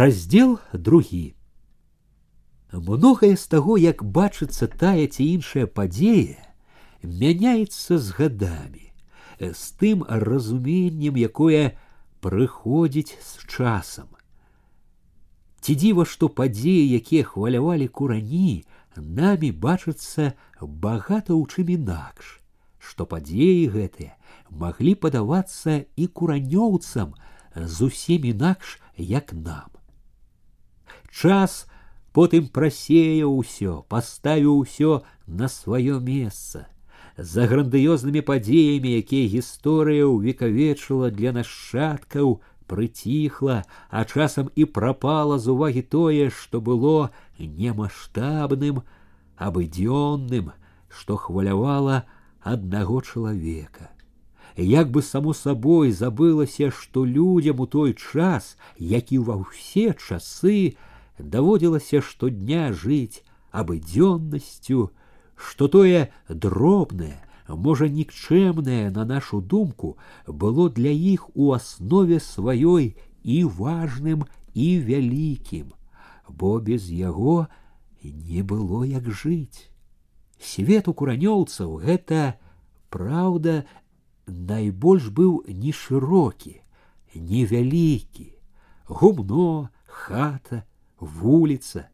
раздел другі многае з таго як бачыцца тая ці іншая падзея мяняецца з гадамі з тым разуменнем якое прыходзіць з часам ці дзіва што падзеі якія хвалявалі курані намі бачацца багата ў чым інакш што падзеі гэтыя маглі падавацца і куранёўцам зусім інакш як нам час потым прасеяў усё паставіў усё на сваё месца за грандыёзнымі падзеямі якія гісторыя ўвекавечыла для нашчадкаў прыціхла а часам і прапала з увагі тое што было немаштабным абыдзённым што хвалявала аднаго чалавека як бы само сабой забылася што людзям у той час як і ва ўсе часы даводзілася штодня жыць абыдзённасцю што тое дробнае можа нікчэмнае на нашу думку было для іх у аснове сваёй і важным і вялікім бо без яго не было як жыць свет у куранёўцаў гэта праўда найбольш быў не шырокі невялікі гумно хата вуліца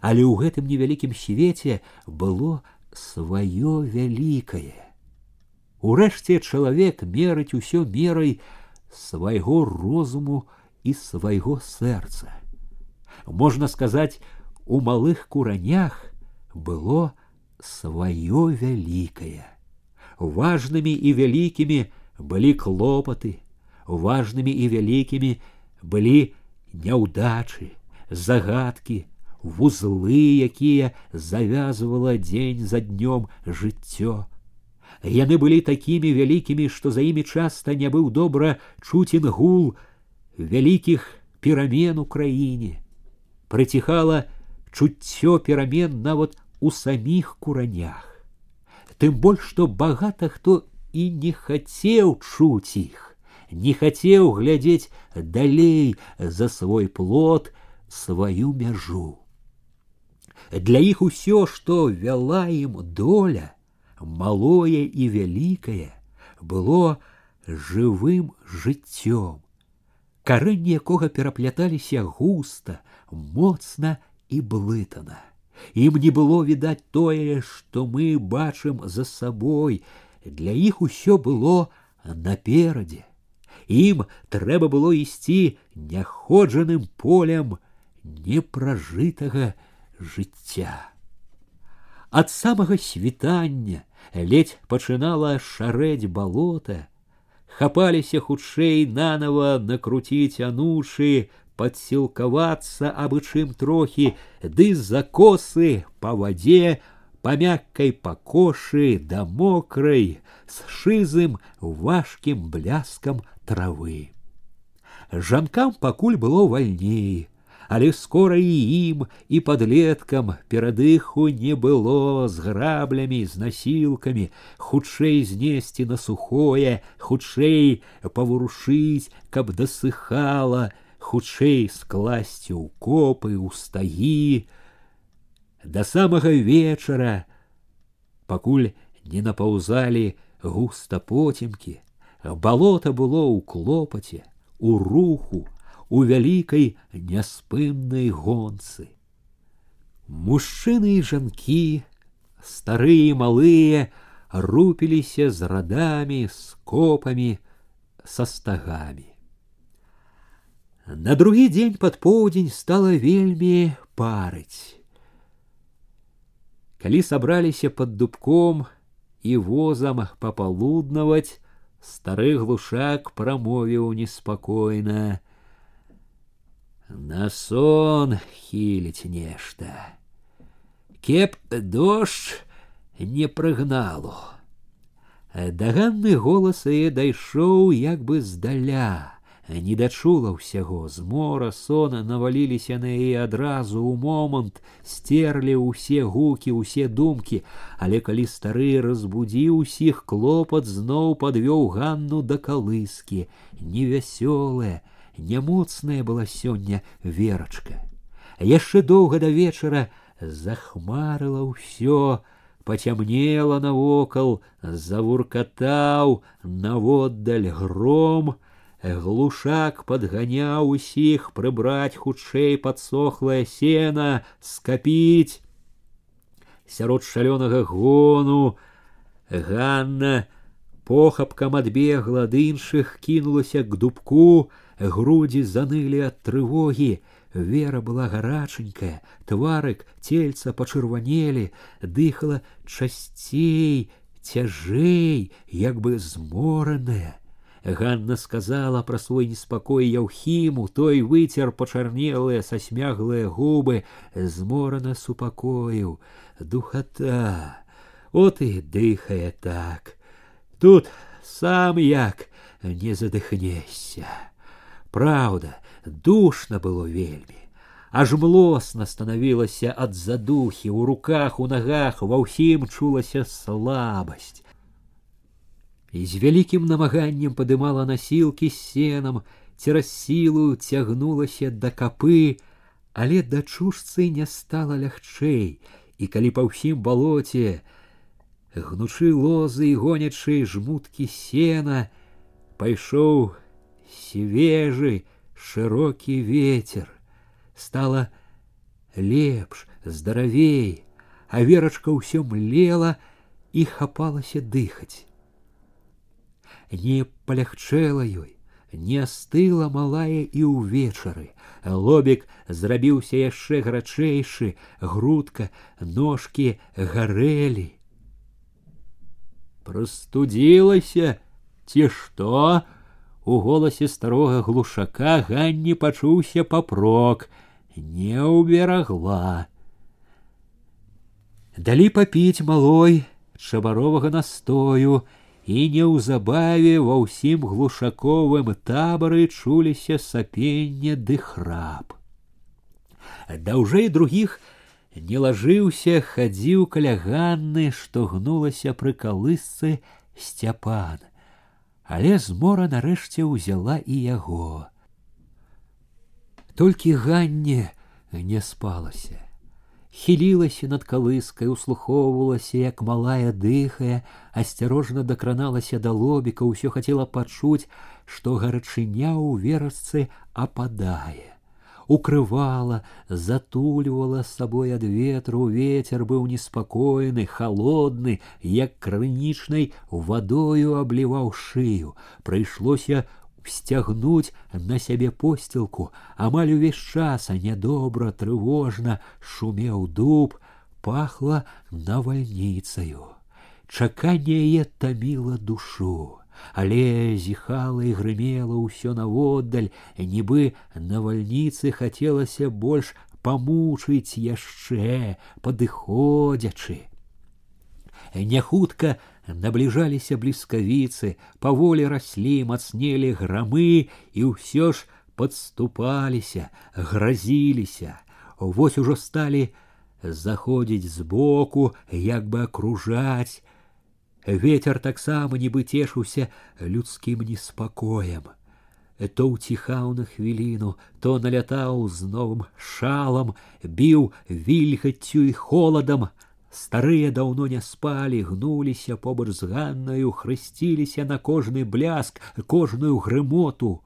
але ў гэтым невялікім свеце было сваё вялікае Урэшце чалавек мерыць усё мерай свайго розуму і свайго сэрца. Можна сказаць, у малых куранях было сваё вялікае. Важнымі і вялікімі былі клопаты, важнымі і вялікімі былі няўдачы, загадкі, вузлы, якія завязвала дзень за днём жыццё яны былі такімі вялікімі што за імі часта не быў добра чуцін гул вялікіх перамен у краіне прыціхала чуццё перамен нават у саміх куранях тым больш што багата хто і не хацеў чуць іх не хацеў глядзець далей за свой плод сваю мяжу для іх усё што вяла ім доля малое і вялікае было жывым жыццём карэнні якога перапляталіся густа моцна і блытана ім не было відаць тое што мы бачым за сабой для іх усё было наперадзе ім трэба было ісці няходжаным полем непражытага жыцця ад самага світання ледь пачынала шарэць балота, хапаліся хутчэй нанова накруціць анушы, падсілкавацца абы чым трохі, ды за косы па вадзе, па мяккай пакошы да мокрай, з шызым важкім бляскам травы. Жанкам пакуль было вальней, але скора і ім і подлеткам перадыху не было з граблямі з насілкамі хутчэй знесці на сухое хутчэй паварушыць каб дасыхала хутчэй скласці ў копы ў стагі да самага вечара пакуль не напаўзалі густа потемкі балота было ў клопаце у руху у вялікай няспыннай гонцы. Мужчыны і жанкі, старыя і малыя, рупіліся з радамі, з копамі, са стагамі. На другі дзень пад поўдзень стала вельмі парыць. Калі сабраліся пад дубком і возам папалуднаваць, стары глушак прамовіў неспакойна: на сон хіліць нешта. Кеп дождж не прыгналу. Даганны голас яе дайшоў як бы здаля, не дачула ўсяго з мора сона наваліліся на яе адразу ў момант стерлі ўсе гукі усе думкі але калі стары разбудзіў усіх клопат зноў падвёў ганну да калыскі невясёлая нямоцная была сёння верачка. Яшчэ доўга да вечара захмарыла ўсё, пацямнела навокал, завуркатаў наводдаль гром, глушак падганяў усіх прыбраць хутчэй падсохлае сена, скапіць. Сярод шалёнага гону Ганна похапкам адбегла ад іншых, кінулася к дубку, грудзі занылі ад трывогі, Вера была гараченькая, тварык, цельца пачырванелі, дыхала часцей, цяжэй, як бы змораная. Ганна сказала пра свой неспакой яўхіму, той выцер пачарнелыя сасмяглыя губы, зморана супакоіў, духата. От і дыхае так. Тут сам як не задыхнешся. Праўда, душно было вельмі. Аж млосна станавілася ад задухі, у руках, у нагах ва ўсім чулася слабасць. І з вялікім намаганнем падымала насілкі з сенам, цераз сілу цягнулася да капы, але дачушцы не стала лягчэй, і калі па ўсім балоце, гнучы лозы і гонячы жмуткі сена, пайшоў свежы, широкі ветер. Стала лепш, здаравей, а верачка ўсё млела і хапалася дыхаць. Не палягчэла ёй, не астыла малая і ўвечары. Лобік зрабіўся яшчэ гарачэйшы, грудка, ножкі гарэлі. Прастудзілася, ці што? У голасе старога глушака ганні пачуўся папрок, не ўберагла. Далі папіць малой чабаровага настою, і неўзабаве ва ўсім глушаковым табары чуліся сапенне ды храп. Даўжэй другіх не лажыўся, хадзіў каля ганны, што гнулася пры калысцы сцяпан але змора нарэшце ўзяла і яго. Толькі ганне не спалася. Хілілася над калыскай, услухоўвалася, як малая дыхая, асцярожна дакраналася да лобіка, ўсё хацела пачуць, што гарачыня ў верасцы ападае укрывала, затульвала с собой ад ветру, ветер быў неспакойны, холодны, як крынічнай вадою абліваў шыю. Прыйшлося сцягнуць на сябе посцілку, амаль увесь час, а нядобра, трывожна шумеў дуб, пахла навальніцаю. Чаканне яе таміла душу але зіхала і грымела ўсё наводдаль, нібы навальніцы хацелася больш памучыць яшчэ, падыходзячы. Няхутка набліжаліся бліскавіцы, паволі раслі, мацнелі грамы і ўсё ж подступаліся, гразіліся. Вось ужо сталі заходзіць збоку, як бы акружаць, Ветер таксама нібы цешыўся людскім неспакоем. То ўціхаў на хвіліну, то налятаў з новым шалам, біў вільгаццю і холадам. Старыя даўно не спалі, гнуліся побач з ганнаю, хрысціліся на кожны бляск, кожную грымоту.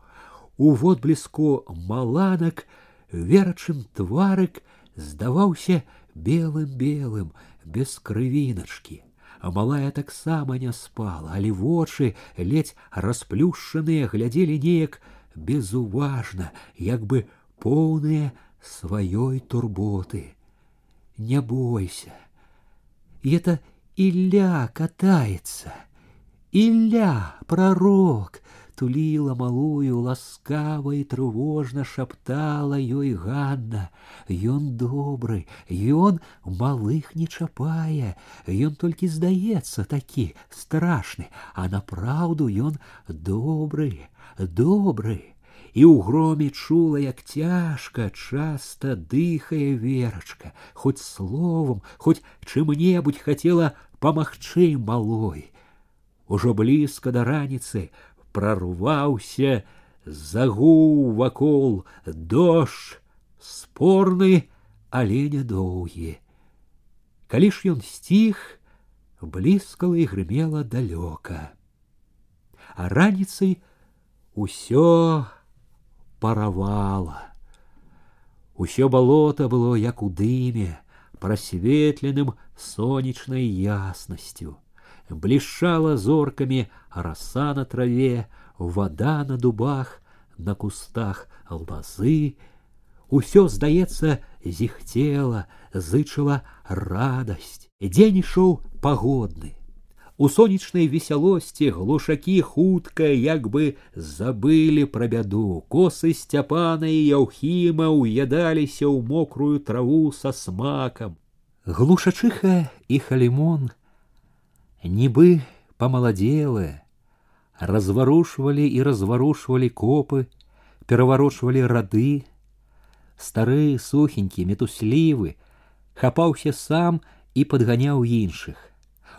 У водбліску маланак верачым тварык здаваўся белым белым, без крывіначкі а малая таксама не спала, але вочы ледзь расплюшаныя глядзелі неяк безуважна, як бы поўныя сваёй турботы. Не бойся, и это Илья катается. Илья, пророк, туліла малую ласкава і трывожна шаптала ёй Ганна. Ён добры, ён малых не чапае, Ён толькі здаецца такі страшны, а напраўду ён добры, добры. І ў громе чула, як цяжка, часта дыхае верачка, хоць словам, хоць чым-небудзь хацела памагчы малой. Ужо блізка да раніцы прорваўся загуў вакол дождж спорны, але нядоўгі. Калі ж ён сціх, блізкала і грымела далёка. А раніцай усё паравала. Усё балота было як у дыме, просветленным сонечной яснасцю. Блішчала зоркамі раса на траве, вода на дубах, на кустах лбазы. Усё, здаецца, зіхцела, зычыла радасць. Дзень ішоў пагодны. У сонечнай весялосці глушакі хутка як бы забылі пра бяду. Косы сцяпана і яўхіма ўядаліся ў мокрую траву са смакам. Глушачыха і халімон, нібы помаладелыя, разварушвалі і разварушвалі копы, пераварочвалі рады. Стары сухенькі, метуслівы, хапаўся сам і падганяў іншых.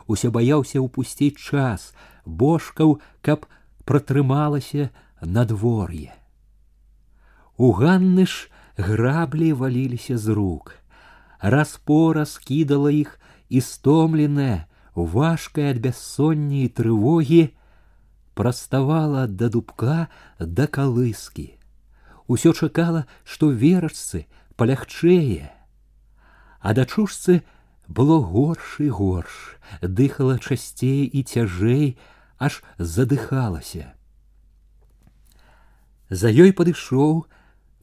Усё баяўся ўпусціць час, бошкаў, каб пратрымалася надвор'е. У Ганны ж граблі валіліся з рук. Распора скідала іх і стомленая, важкая ад бяссонні і трывогі, праставала да дубка да калыскі. Усё чакала, што верачцы палягчэе, а дачушцы было горш і горш, дыхала часцей і цяжэй, аж задыхалася. За ёй падышоў,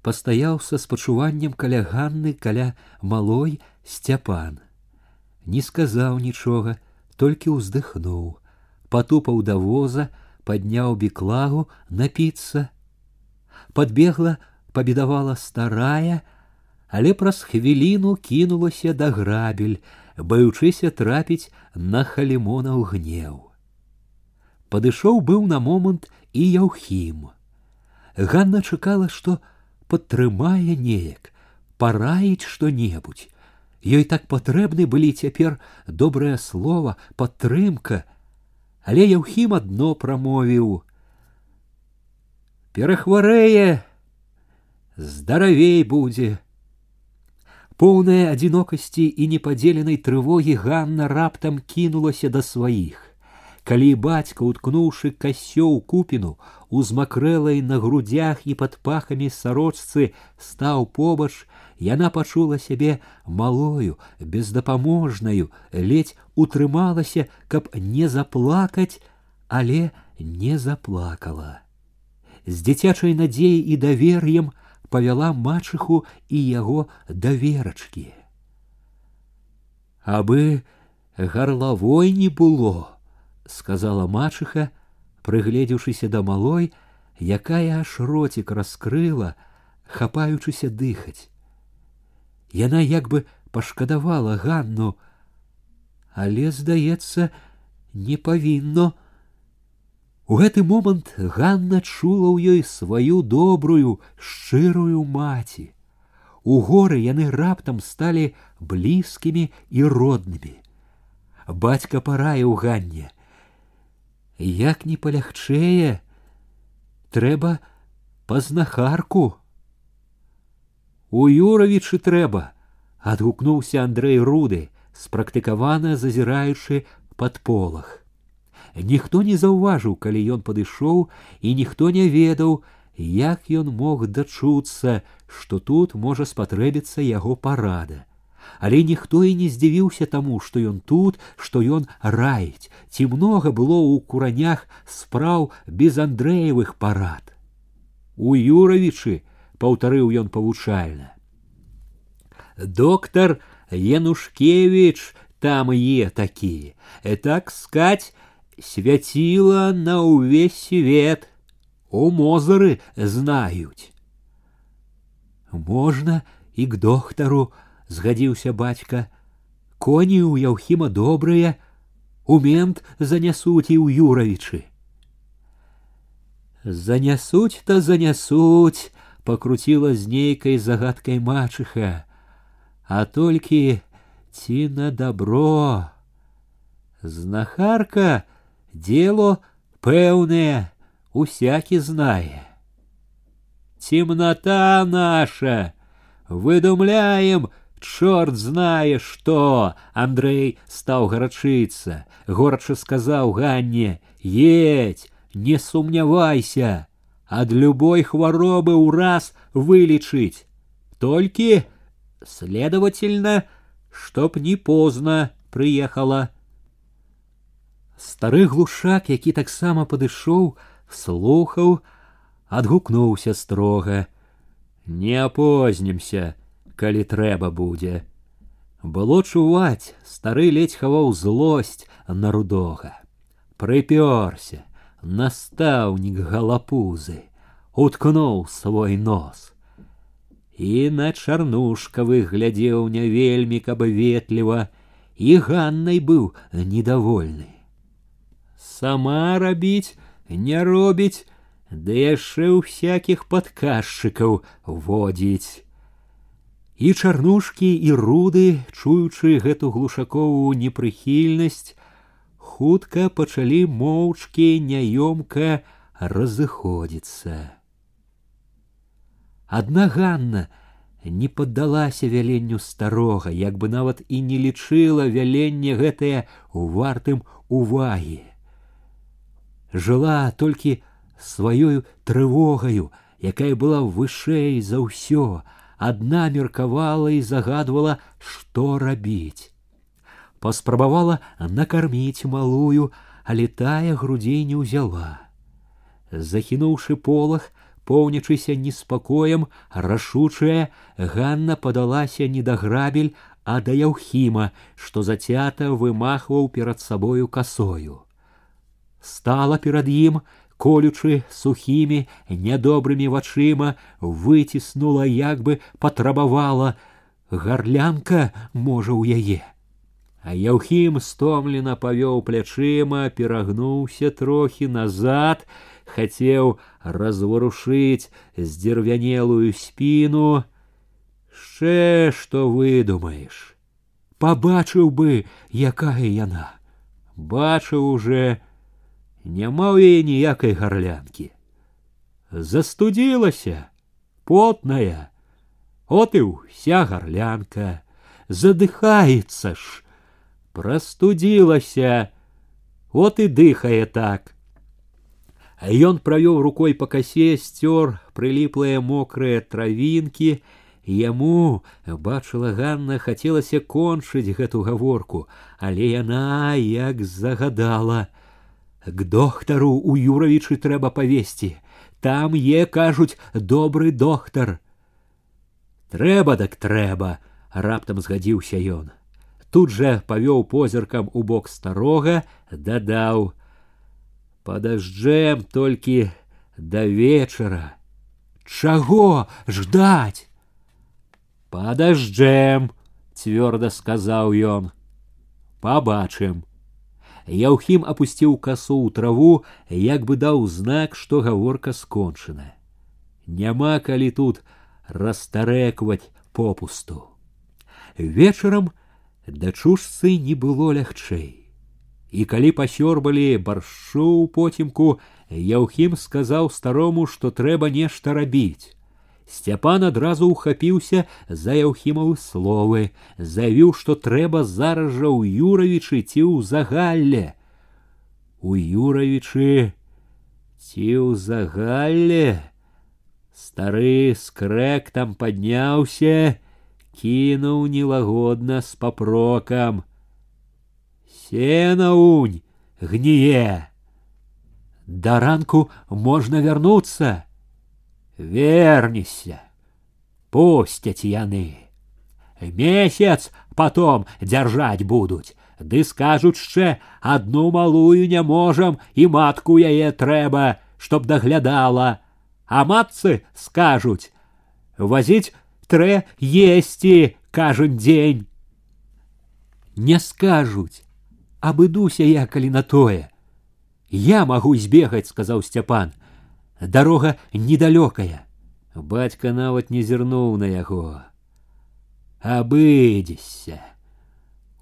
пастаяў са спачуваннем каля ганны каля малой сцяпан. Не сказаў нічога, толькі ўздыхнуў, патупаў да воза, падняў біклагу напіцца. Падбегла, пабедавала старая, але праз хвіліну кінулася да грабель, баючыся трапіць на халімонаў гнеў. Падышоў быў на момант і яўхім. Ганна чакала, што падтрымае неяк, параіць што-небудзь. Ёй так патрэбны былі цяпер добрае слова, падтрымка, але яўхім адно прамовіў: Перахварэе, здаравей будзе, Поўная адзінокасці і непадзеленай трывогі Ганна раптам кінулася да сваіх. Калі бацька, уткнуўшы касё ў купіну, узмакрэлай на грудях і пад пахамі сарочцы стаў побач, яна пачула сябе малою, бездапаможнаю, ледзь утрымалася, каб не заплакаць, але не заплакала. З дзіцячай надзеяй і давер'ем повела мачыху і яго даверачкі. Абы гарлавой не было, сказала мачыха, прыгледзеўшыся да малой, якая аж роцік раскрыла, хапаючыся дыхаць. Яна як бы пашкадавала Ганну, але, здаецца, не павінно, у гэты момант Ганна чула ў ёй сваю добрую, шчырую маці. У горы яны раптам сталі блізкімі і роднымі. Бацька параіў Ганне: Як не палягчэе, трэба пазнахарку. У Юравічы трэба, адгукнуўся Андрэй руды, спрактыкавана зазіраючы пад полах. Ніхто не заўважыў, калі ён падышоў, і ніхто не ведаў, як ён мог дачуцца, што тут можа спатрэбіцца яго парада. Але ніхто і не здзівіўся таму, што ён тут, што ён раіць, ці многа было ў куранях спраў без Андрэевых парад. У Юравічы паўтарыў ён павучальна. Доктор Янушкевич там е такі, так скаць свяціла на ўвесь свет, у мозары знаюць. Можна і к доктару згадзіўся бацька, коні ў яўхіма добрыя, у мент занясуць і ў юравічы. Занясуць та занясуць, пакруціла з нейкай загадкай мачыха, а толькі ці на добро. Знахарка Дело пэўнае, усякі знае. темнота наша. Выдумляем, чорт знае что. Андрей стаў гарачыцца, горача сказаў Ганне: « Едь, не сумнявайся, ад любой хваробы ўраз вылечыць. Толькі, следовательно, чтоб не поздно приехала. Стары глушак, які таксама падышоў, слухаў, адгукнуўся строга: « Не апознімся, калі трэба будзе. Было чуваць, стары ледзь хаваў злосць на рудога. Прыпёрся, настаўнік галапузы, уткнуў свой нос. І на чарнушкавы глядзеў не вельмі каб ветліва, і ганнай быў недовольны сама рабіць не робіць, ды яшчэ ў всякіх падказчыкаў водзіць. І чарнушкі і руды, чуючы гэту глушаковую непрыхільнасць, хутка пачалі моўчкі няёмка разыходзіцца. Адна Ганна не паддалася вяленню старога, як бы нават і не лічыла вяленне гэтае у вартым увагі жыла толькі сваёю трывогаю, якая была вышэй за ўсё, адна меркавала і загадвала, што рабіць. Паспрабавала накарміць малую, але тая грудзей не ўзяла. Захінуўшы полах, поўнічыся неспакоем, рашучая, Ганна падалася не да грабель, а да яўхіма, што зацята вымахваў перад сабою касою стала перад ім, колючы сухімі нядобрымі вачыма выціснула як бы патрабавала гарлянка можа ў яе а яўхім стомлена павёў плячыма перагнуўся трохі назад хацеў разварушыць здзірвянелую спіну шчэ што выдумаеш пабачыў бы якая яна бачыў уже няма ў яе ніякай гарлянкі. Застудзілася, потная, от і ўся гарлянка, задыхаецца ж, прастудзілася, от і дыхае так. А ён правёў рукой па касе сцёр прыліплыя мокрыя травінкі, Яму бачыла Ганна хацелася кончыць гэту гаворку, але яна як загадала: к доктару у юравічы трэба павесці там е кажуць добры доктар трэба так трэба раптам згадзіўся ён тут жа павёў позіркам у бок старога дадаў падажджэм толькі да вечара чаго ждаць падажджэм цвёрда сказаў ён пабачым Яўхім апусціў касу ў траву, як бы даў знак, што гаворка скончана. Няма калі тут расстарэкваць попусту. Вечарам дачушцы не было лягчэй. І калі пасёрбалі баршу ў потімку, Яўхім сказаў старому, што трэба нешта рабіць. Сцяпан адразу ўхапіўся за яўхімавы словы, заявіў, што трэба зараз жа ў юравічы ці ў загалле. У юравічы ці ў загалле стары скрэк там падняўся, кінуў нелагодна з папрокам. Сена унь гніе. Да ранку можна вярнуцца вернешься, пустять яны. Месяц потом держать будут, ды скажут ще одну малую не можем и матку яе трэба, чтоб доглядала, а матцы скажут, возить трэ есці кажуть день. Не скажут, абыдуся я калі на тое. Я могу избегать, сказал Степан дарога недалёкая бацька нават не зірнуў на яго абыдзешся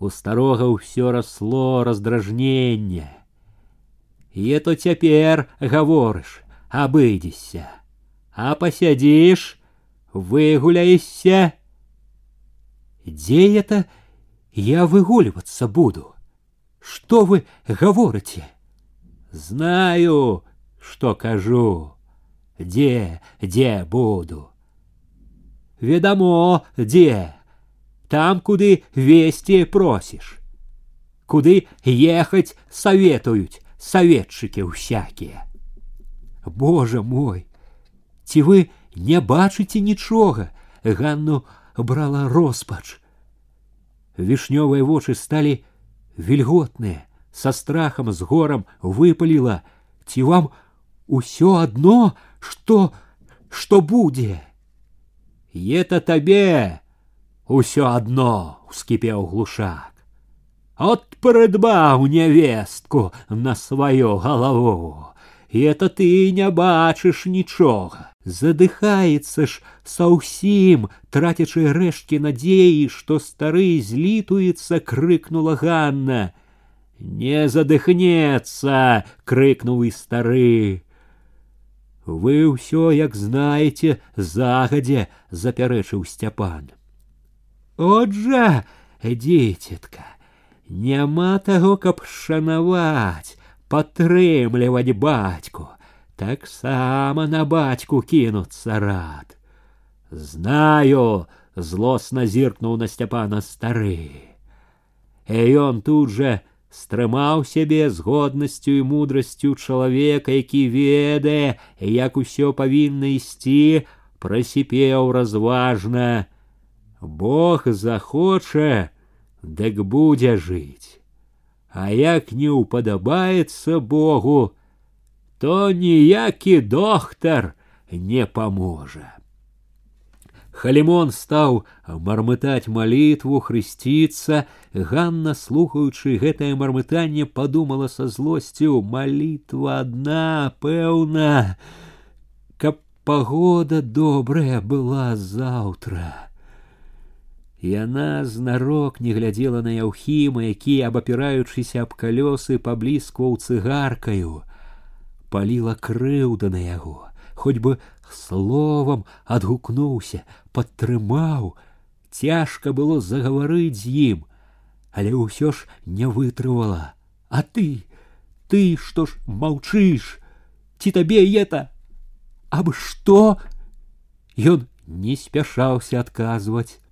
у старога ўсё расло раздражненне е то цяпер гаворыш абыдзешся а посядишь, выгуляешься. Где это я выгуливаться буду? Что вы говорите? Знаю, что кажу, где, где буду. Ведомо, где, там, куды вести просишь. Куды ехать советуют советчики всякие. Боже мой, ці вы не бачыце нічога, Ганну брала роспач. Вішнёвыя вочы сталі вільготныя, са страхам з горам выпаліла, ці вам усё адно, што што будзе. Это табе усё адно ускіпеў глушак. От прыдбаў нявестку на сваю галаву, і это ты не бачыш нічога. Задыхаецца ж саўсім, трацячы рэшткі надзеі, што стары злітуецца, крыкнула Ганна. Не задыхнецца, крыкнуў і стары. Вы ўсё, як знаеце, загадзе запярэчыў сцяпан. Отжа, дзецетка, няма таго, каб шанаваць, падтрымліваць бацьку, таксама на бацьку кінуцца рад. Знаю, злосна зіркнуў на сцяпана стары. І ён тут жа стрымаў сябе з годнасцю і мудрасцю чалавека, які ведае, як усё павінна ісці, прасіпеў разважна. Бог захоча, дык будзе жыць. А як не ўпадабаецца Богу, то ніякі доктар не паможа. Халімон стаў мармытаць малітву, хрысціцца, Ганна, слухаючы гэтае мармытанне, падумала са злосцю: малітва адна, пэўна, каб пагода добрая была заўтра. Яна знарок не глядзела на яўхіма, які, абапіраючыся аб калёсы, паблізкваў цыгаркаю, паліла крыўда на яго, хоць бы словам адгукнуўся, падтрымаў, цяжка было загаварыць з ім, але ўсё ж не вытрывала. А ты, ты што ж маўчыш, ці табе это аб што? Ён не спяшаўся адказваць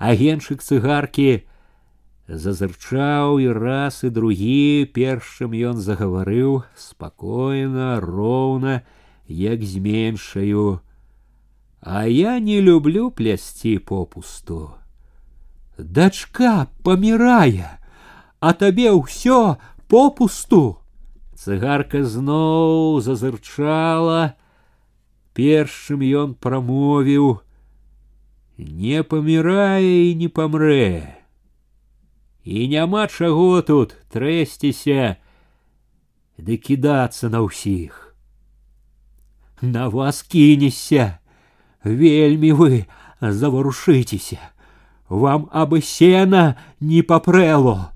агеншык цыгаркі зазырчаў і раз і другі першым ён загаварыў спакойна роўна як зменшаю а я не люблю плясці попусту дачка памірае а табе ўсё попусту цыгарка зноў зазырчала першым ён прамовіў не памірае і не памрэ. І няма чаго тут трэсціся ды кідацца на ўсіх. На вас кінешся, вельмі вы заварушыцеся, вам абы сена не папрэло.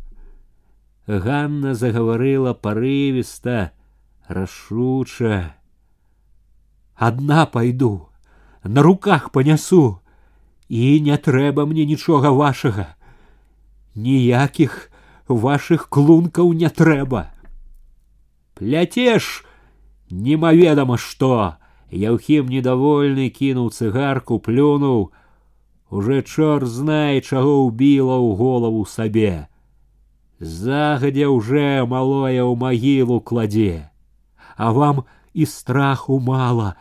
Ганна загаварыла парывіста, рашуча. Адна пайду, на руках панясу, і не трэба мне нічога вашага ніякіх ваших клункаў не трэба пляцеш немаведама што яўхім недовольны кінуў цыгарку плюнуў уже чор знай чаго ўбіла ў голову сабе загадзя уже малое ў магілу кладзе а вам і страху мала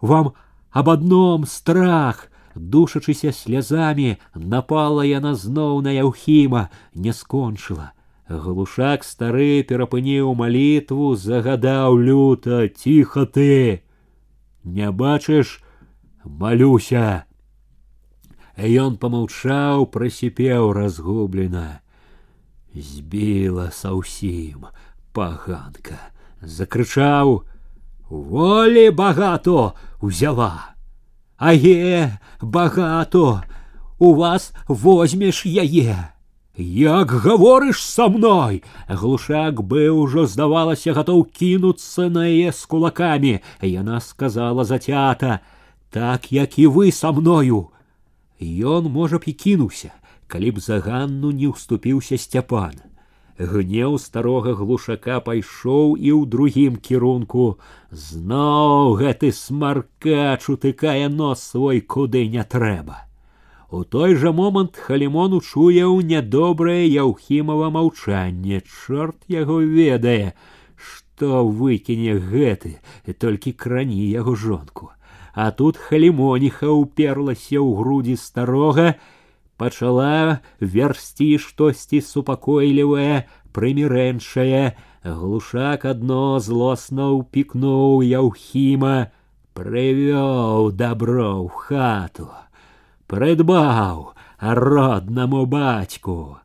вам аб адном страх душачыся слязамі напала яна зноў на яўхіма не скончыла глушак стары перапыніў малітву загадаў люта ціха ты не бачыш малюся ён помаўчаў прасіпеў разгублена збіла саўсім паганка закрычаў волі багато узяла Ае, багато, у вас возьмеш яе. Як гаворыш са мной, глушак бы ўжо здавалася гатоў кінуцца на яе з кулакамі. Яна сказала зацята: « Так як і вы са мною. Ён можа б і кінуўся, калі б за Ганну не ўступіўся сцяпан. Гнеў старога глушака пайшоў і ў другім кірунку. Зноў гэты смаркач утыкае нос свой куды не трэба. У той жа момант халімон учуяў нядобрае яўхімава маўчанне, чорт яго ведае, што выкіне гэты, толькі крані яго жонку. А тут халімоніха ўперлася ў грудзі старога, пачала версці штосьці супакойлівае, прымірэнчае, глушак адно злосна ўпікнуў яўхіма, прывёў дабро ў хату прыдбаў роднаму бацьку.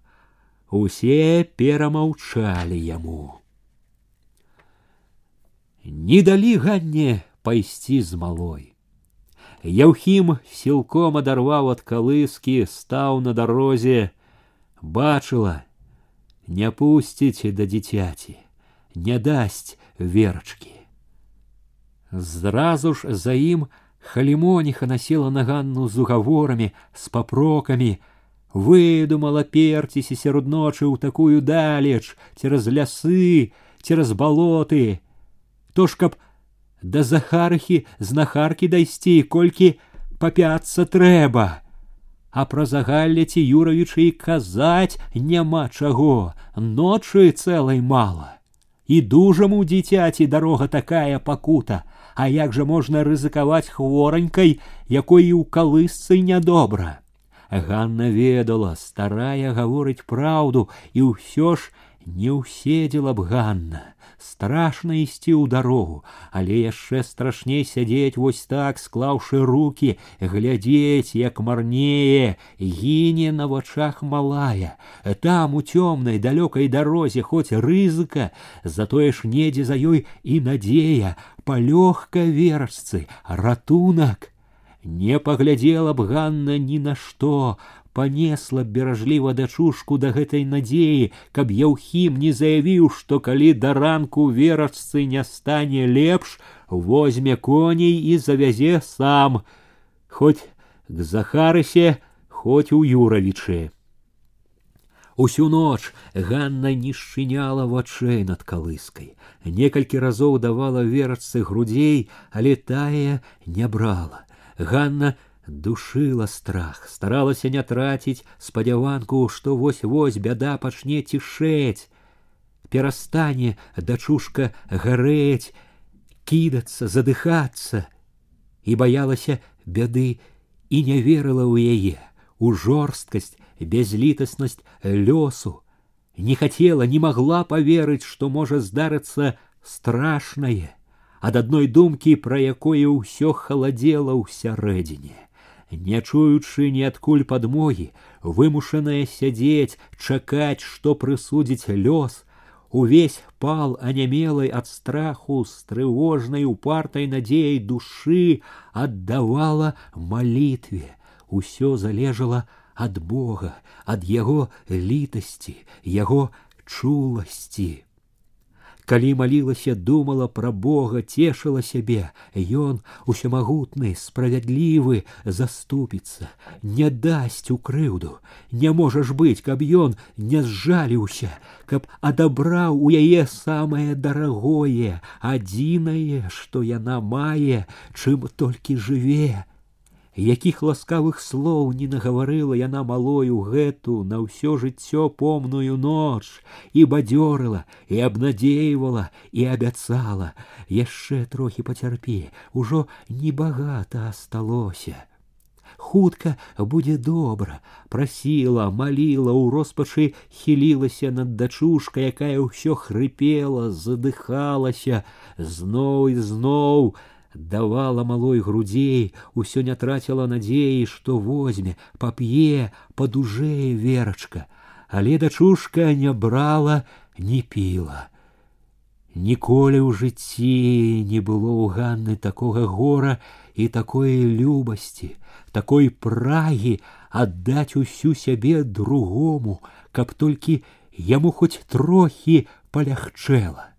Усе перамаўчалі яму. Не далі ганне пайсці з малой. Яўхім сілком адарваў ад калыскі, стаў на дарозе, бачыла, не пусціць да дзіцяці, не дасць верачкі. Зразу ж за ім Халімоніха насела на Ганну з угаворамі, з папрокамі, выдумала перціся сярод ночы ў такую далеч, цераз лясы, цераз балоты. То ж каб да захархі знахаркі дайсці, колькі папяцца трэба. А пра загалле ці юравічы і казаць няма чаго, ночы цэлай мала. І дужаму дзіцяці дарога такая пакута, а як жа можна рызыкаваць хворанькай, якой і ў калысцы нядобра. Ганна ведала, старая гаворыць праўду, і ўсё ж не ўседзела б Ганна страшно ісці ў дарогу, але яшчэ страшней сядзець вось так, склаўшы руки, глядзець, як марнее, гіне на вачах малая. Там у цёмнай далёкай дарозе хоць рызыка, затое ж недзе за ёй і надзея, палёгка вершцы, ратунак. Не паглядзела б Ганна ні на што, панесла беражліва дачушку да гэтай надзеі, каб Яўхім не заявіў, што калі да ранку верачцы не стане лепш, возьме коней і завязе сам, хоць к захарысе, хоць у юравічы. Усю ноч Ганна не шчыняла вачэй над калыскай. Некалькі разоў давала верачцы грудзей, але тая не брала. Ганна душила страх, старалася не траціць спадзяванку, што вось-вось бяда пачне цішэць. Перастане дачушка гарэць, кідацца, задыхацца і баялася бяды і не верыла ў яе, у жорсткасць, безлітаснасць лёсу, не хацела, не магла поверыць, што можа здарыцца страшнае, ад адной думкі, пра якое ўсё халадзела ў сярэдзіне не чуючы ніадкуль падмогі, вымушаная сядзець, чакаць, што прысудзіць лёс, увесь пал анямелай ад страху з трывожнай упартай надзеяй душы аддавала малітве. Усё залежала ад Бога, ад яго літасці, яго чуласці. Калі малілася, думала пра Бога, цешыла сябе, Ён усемагутны, справядлівы, заступіцца, не дасць у крыўду. Не можаш быць, каб ён не зжаліўся, каб адабраў у яе самае дарагое, адзінае, што яна мае, чым толькі жыве якіх ласкавых слоў не нагаварыла яна малою гэту на ўсё жыццё помную ноч і бадзёрыла і абнадзейвала і абяцала яшчэ трохі пацярпе ужо небагата асталося хутка будзе добра прасіла маліла ў роспачы хілілася над дачушка якая ўсё хрыпела задыхалася зноў і зноў давала малой грудзей, усё не траціла надзеі, што возьме, пап'е, падужэе верачка, але дачушка не брала, не піла. Ніколі ў жыцці не было ў Ганны такога гора і такой любасці, такой прагі аддаць усю сябе другому, каб толькі яму хоць трохі палягчэла.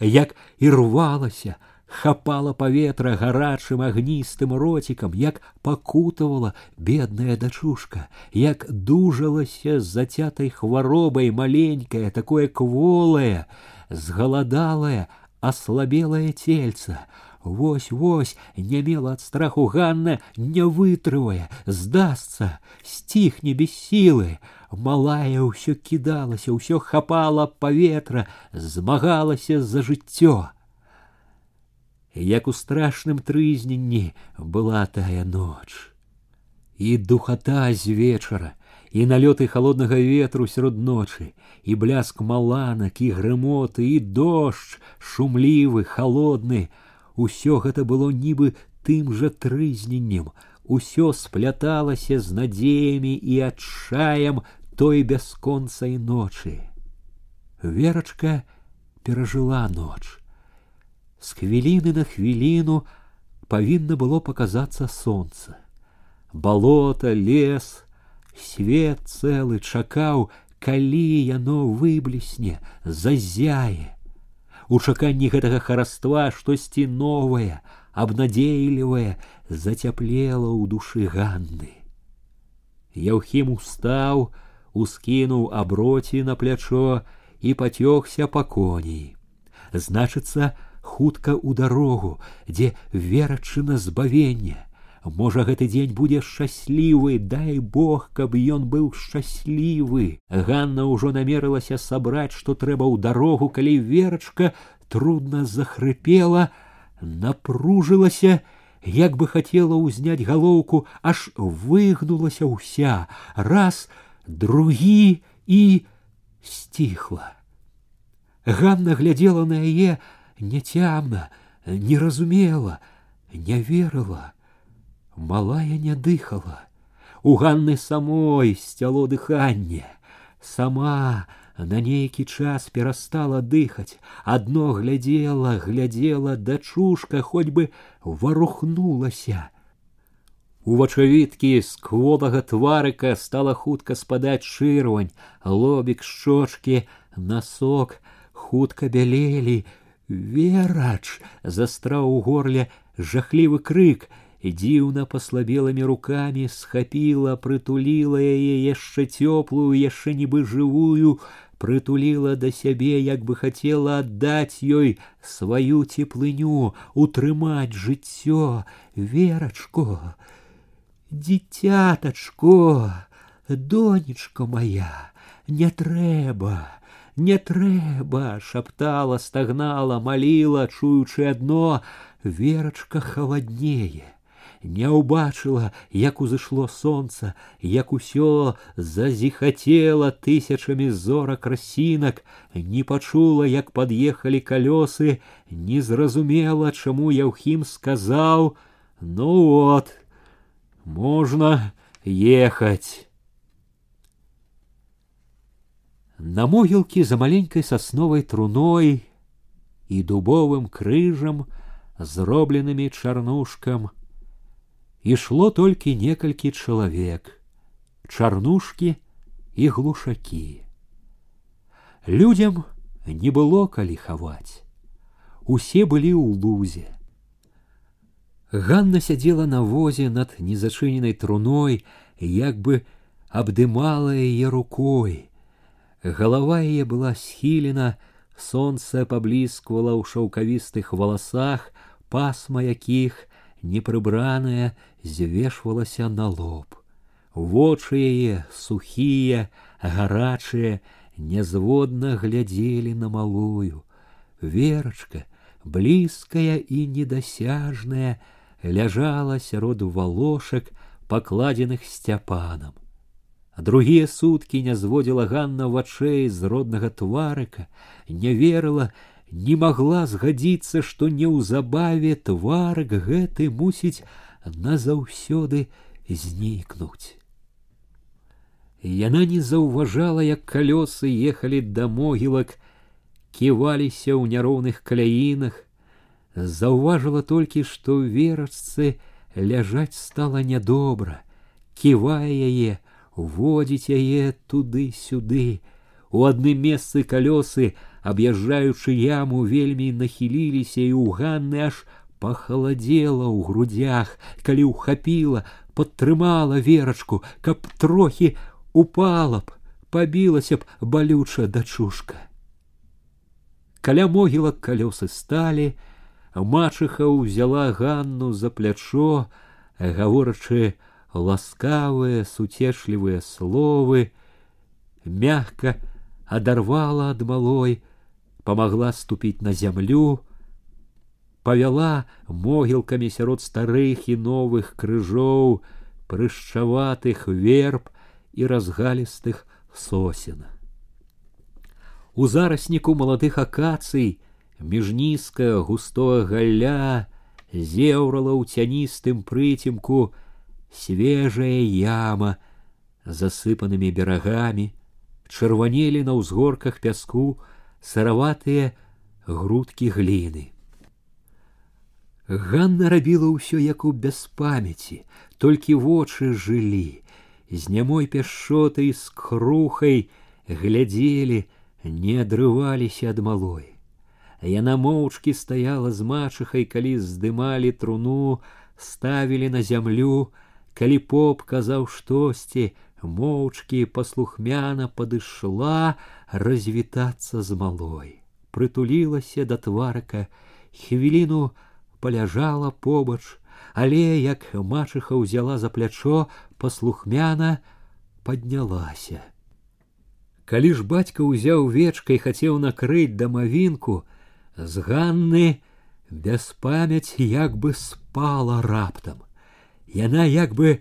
Як і рвалася, хапала паветра гарачым агністым роцікам, як пакутавала бедная дачушка, як дужалася з зацятай хваробай маленькая, такое кволае, згаладалае, аслабелае цельца. Вось вось не мела ад страху Ганна, не вытрывае, здасца, сціхне без сілы. Малая ўсё кідалася, ўсё хапала паветра, змагалася за жыццё як у страшным трызненні была тая ноч. І духата з вечара, і налёты холоднага ветру сярод ночы, і бляск маланак, і грымоты, і дождж, шумлівы, холодны, усё гэта было нібы тым жа трызненнем, усё спляталася з надзеямі і адчаем той бясконцай ночы. Верачка перажыла ноч. С хвіліны на хвіліну павінна было показацца солнце. Болото, лес, свет цэлы чакаў, калі яно выблесне, зазяе. У чаканні гэтага хараства штосьці новае, абнадзейлівае зацяплела ў душы ганны. Яўхім устаў, ускінуў аброці на плячо і пацёгся па коней. Значыцца, хутка ў дарогу, дзе верачына збавення. Можа, гэты дзень будзе шчаслівы, дай Бог, каб ён быў шчаслівы. Ганна ўжо намерылася сабраць, што трэба ў дарогу, калі верачка трудна захрыпела, напружылася, як бы хацела ўзняць галоўку, аж выгнулася ўся, раз, другі і сціхла. Ганна глядзела на яе, няцямна, не разумела, не верыла. Малая не дыхала. У Ганны самой сцяло дыханне. Сама на нейкі час перастала дыхаць, адно глядзела, глядзела дачушка, хоць бы варухнулася. У вачавіткі з кволага тварыка стала хутка спадаць чырвань, лобік шчочкі, насок хутка бялелі, Верач застраў у горле жахлівы крык, і дзіўна паслабелымі рукамі схапіла, прытуліла яе яшчэ цёплую, яшчэ нібы жывую, прытуліла да сябе, як бы хацела аддаць ёй сваю цеплыню, утрымаць жыццё, верачко, дзіцятачко, донечка моя, не трэба не трэба шаптала стагнала маліла чуючы адно верачка халаднее не ўбачыла як узышло сонца як усё зазіхацела тысячамі зорак расінак не пачула як пад'ехалі калёсы не зразумела чаму яўхім сказаў ну вот можна ехаць На могілкі за маленькай сасновай труной і дубовым крыжам, зробленымі чарнушкам, ішло толькі некалькі чалавек, чарнушкі і глушакі. Людзям не было калі хаваць. Усе былі ў лузе. Ганна сядзела на возе над незачыненай труной, як бы абдымала яе рукой, Голова яе была схілена, солнце паблісквала ў шаўкавістых валасах, пасма якіх, непрыбраная, звешвалася на лоб. Вочы яе сухія, гарачыя, нязводна глядзелі на малую. Верачка, блізкая і недасяжная, ляжала сярод валошак, пакладзеных сцяпанам. Другія суткі не зводзіла Ганна вачэй з роднага тварыка, не верыла, не магла згадзіцца, што неўзабаве тварык гэты мусіць назаўсёды знікнуць. Яна не заўважала, як калёсы ехалі да могілак, ківаліся ў няроўных каляінах, заўважыла толькі, што верачцы ляжаць стала нядобра, ківае яе, водзіць яе туды-сюды. У адным месцы калёсы, аб'язджаючы яму, вельмі нахіліліся і ў Ганны аж пахаладзела ў грудях, калі ўхапіла, падтрымала верачку, каб трохі упала б, пабілася б балюча дачушка. Каля могілак калёсы сталі, мачыха ўзяла Ганну за плячо, гаворачы ласкавыя суцешлівыя словы, мягка адарвала ад малой, помогла ступіць на зямлю, павяла могілкамі сярод старых і новых крыжоў, прышчаватых верб і разгалістых сосен. У зарасніку маладых акацый міжнізка густое галля зеўрала ў цяністым прыцемку свежая яма засыпанымі берагамі, чырванелі на ўзгорках пяску сыраватыя грудкі гліны. Ганна рабіла ўсё як у бяспамяці, толькі вочы жылі, з нямой пяшотай з крухай глядзелі, не адрываліся ад малой. Яна моўчкі стаяла з мачыхай, калі здымалі труну, ставілі на зямлю, калі поп казаў штосьці, моўчкі паслухмяна падышла развітацца з малой. Прытулілася да тварка, хвіліну паляжала побач, але як мачыха ўзяла за плячо, паслухмяна паднялася. Калі ж бацька ўзяў вечкай хацеў накрыць дамавінку, з Ганны без памяць як бы спала раптам. Яна як бы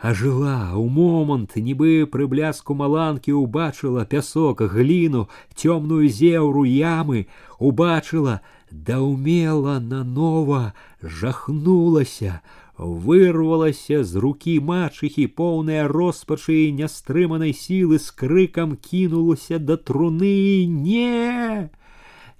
ажыла ў момант, нібы пры бляску маланкі ўбачыла пясок, гліну, цёмную зеўру ямы, убачыла, даўмела нанова жахнулася, вырвалася з рукі мачыхі поўная роспачы і нястрыманай сілы з крыкам кінулася да труны не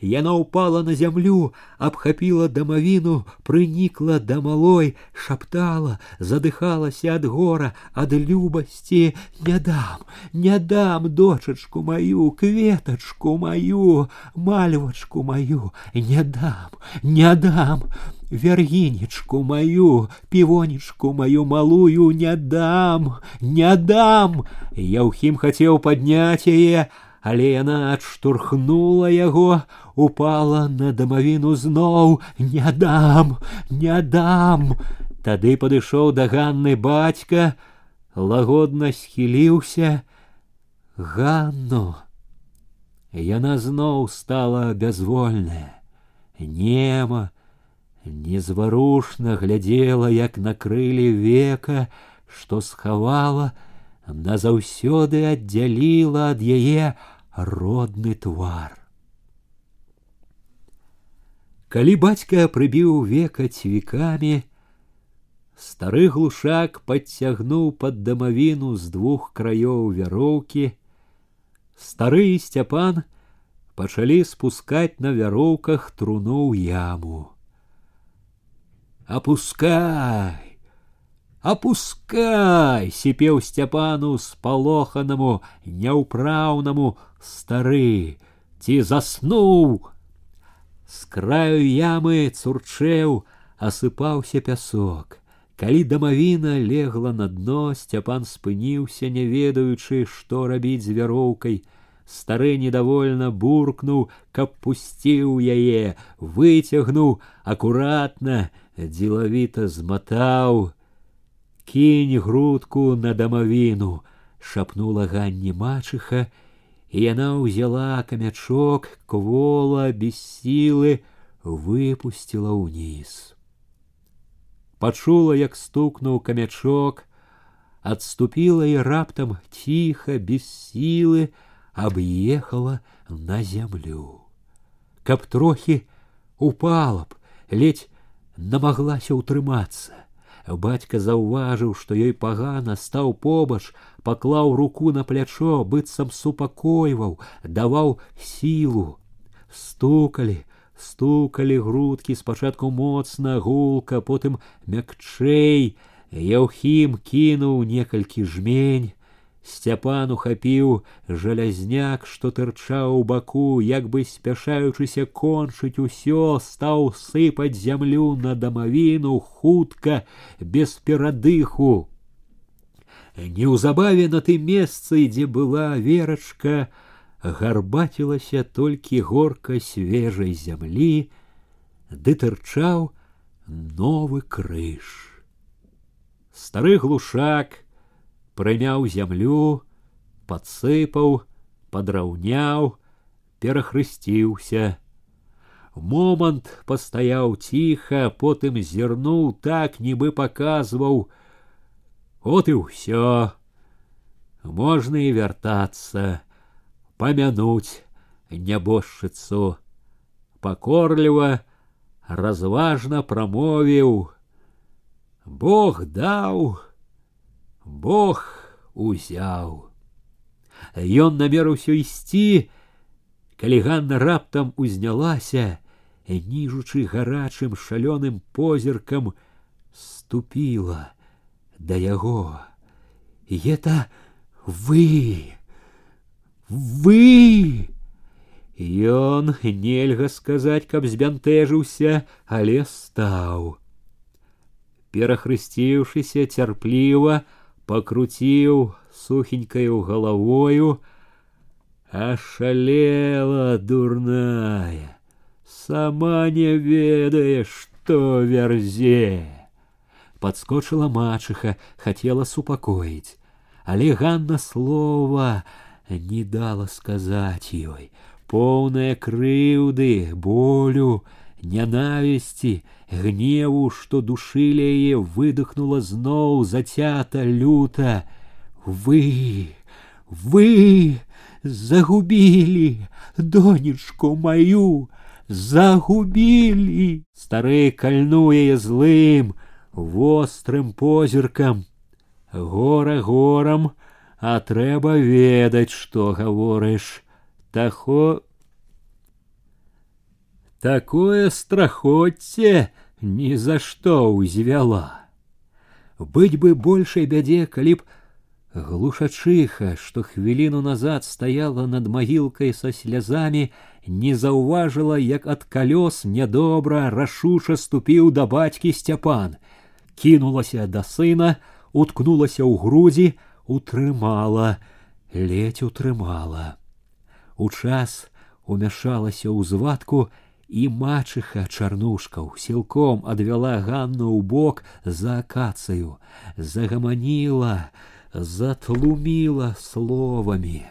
Яна упала на зямлю, абхапіла дамавіну, прынікла да малой, шаптала, задыхалася ад гора, ад любасці, не дам, не дам дочачку маю, кветачку маю, мальвачку маю, не дам, не дам, вяргінечку маю, півонечку маю малую не дам, не дам. Яўхім хацеў падняць яе, але яна адштурхнула яго, упала на дамавіну зноў, не дам, не дам. Тады падышоў да ганны бацька, лагодна схіліўся Ганну. Яна зноў стала бязвольная, нема, незварушна глядзела, як накрылі века, што схавала, назаўсёды аддзяліла ад яе родны твар. Калі бацька прыбіў века цвікамі, стары глушак падцягнуў пад дамавіну з двух краёў вяроўкі, стары і сцяпан пачалі спускаць на вяроўках труну ў яму. Опускай, опускай, сіпеў сцяпану спалоханаму, няўпраўнаму стары, ці заснуў. З краю ямы цурчэў, асыпаўся пясок. Калі дамавіна легла на дно, сцяпан спыніўся, не ведаючы, што рабіць з вяроўкай. Стары недовольна буркнуў, каб пусціў яе, выцягнуў акуратна, дзелавіта зматаў. Кінь грудку на дамавіну, шапнула ганні мачыха, і яна ўзяла камячок квола без сілы выпустила ўніз. Пачула, як стукнуў камячок, отступила и раптам тихо, без силы, объехала на землю. Каб трохи упала б, ледь намаглася ўтрымацца. Бацька заўважыў, што ёй пагана стаў побач, паклаў руку на плячо, быццам супакойваў, даваў сілу. Стукалі, стукалі грудкі спачатку моцна гулка, потым мякчэй. Яўхім кінуў некалькі жмень, Сцяпан ухапіў жалязняк, што тырчаў у баку, як бы спяшаючыся кончыць усё, стаў сыпаць зямлю на дамавіну хутка, без перадыху. Неўзабаве на тым месцы, дзе была верачка, гарбацілася толькі горка свежай зямлі, ды тырчаў новы крыж. Стары глушак, прымяў зямлю, падсыпаў, падраўняў, перахрысціўся. Момант пастаяў ціха, потым зірнуў так, нібы паказваў: от і ўсё. Можна і вяртацца, памянуць нябожчыцу. Пакорліва, разважна прамовіў: Бог даў, Бог узяў. Ён намерыўся ісці, калі Ганна раптам узнялася, ніжучы гарачым шалёным позіркам ступіла да яго. Это вы, вы! Ён нельга сказаць, каб збянтэжыўся, але стаў. Перахрысціўшыся цярпліва, покрутил сухенькою головою, ошалела дурная, сама не ведая, что верзе. Подскочила мачеха, хотела супокоить, але Ганна слова не дала сказать ёй, полная крыўды, болю, нянавісці, гневу, што душылі яе выдохнула зноў зацята люта. Вы, вы загубілі донечку маю, загубілі. Стары кальнуў яе злым, вострым позіркам. Гора горам, а трэба ведаць, што гаворыш. Таго Такое страхотце ни за что узвяла. Быть бы большай бядзе, калі б глушачыха, што хвіліну назад стаяла над магілкай са слязамі, не заўважыла, як ад калёс нядобра рашуша ступіў да бацькі сцяпан, кінулася да сына, уткнулася ў грудзі, утрымала, ледзь утрымала. У час умяшалася ў звадку, і мачыха чарнушкаў сілком адвяла ганну ў бок за акацыю загаманіла затлуміла словамі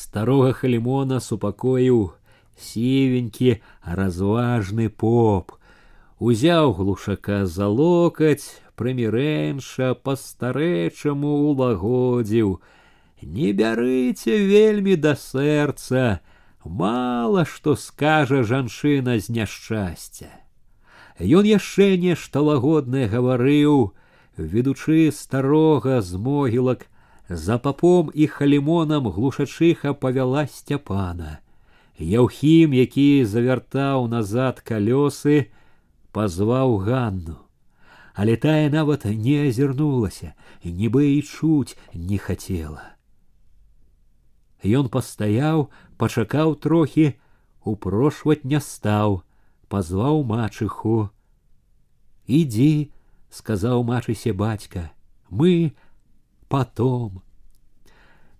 старога халімона супакоіў сівенькі разважны поп узяў глушака за локаць прымірэнша па старэчаму улагодзіў не бярыце вельмі да сэрца мало што скажа жанчына з няшчасця. Ён яшчэ нешта лагоднае гаварыў, ведучы старога з могілак, за папом і халімонам глушачыха павяла сцяпана. Яўхім, які завяртаў назад калёсы, пазваў Ганну. Але тая нават не азірнулася, нібы і чуць не хацела. Ён пастаяў, пачакаў трохі, упрошваць не стаў, пазваў мачыху. Ідзі, сказаў мачысе бацька, мы потом.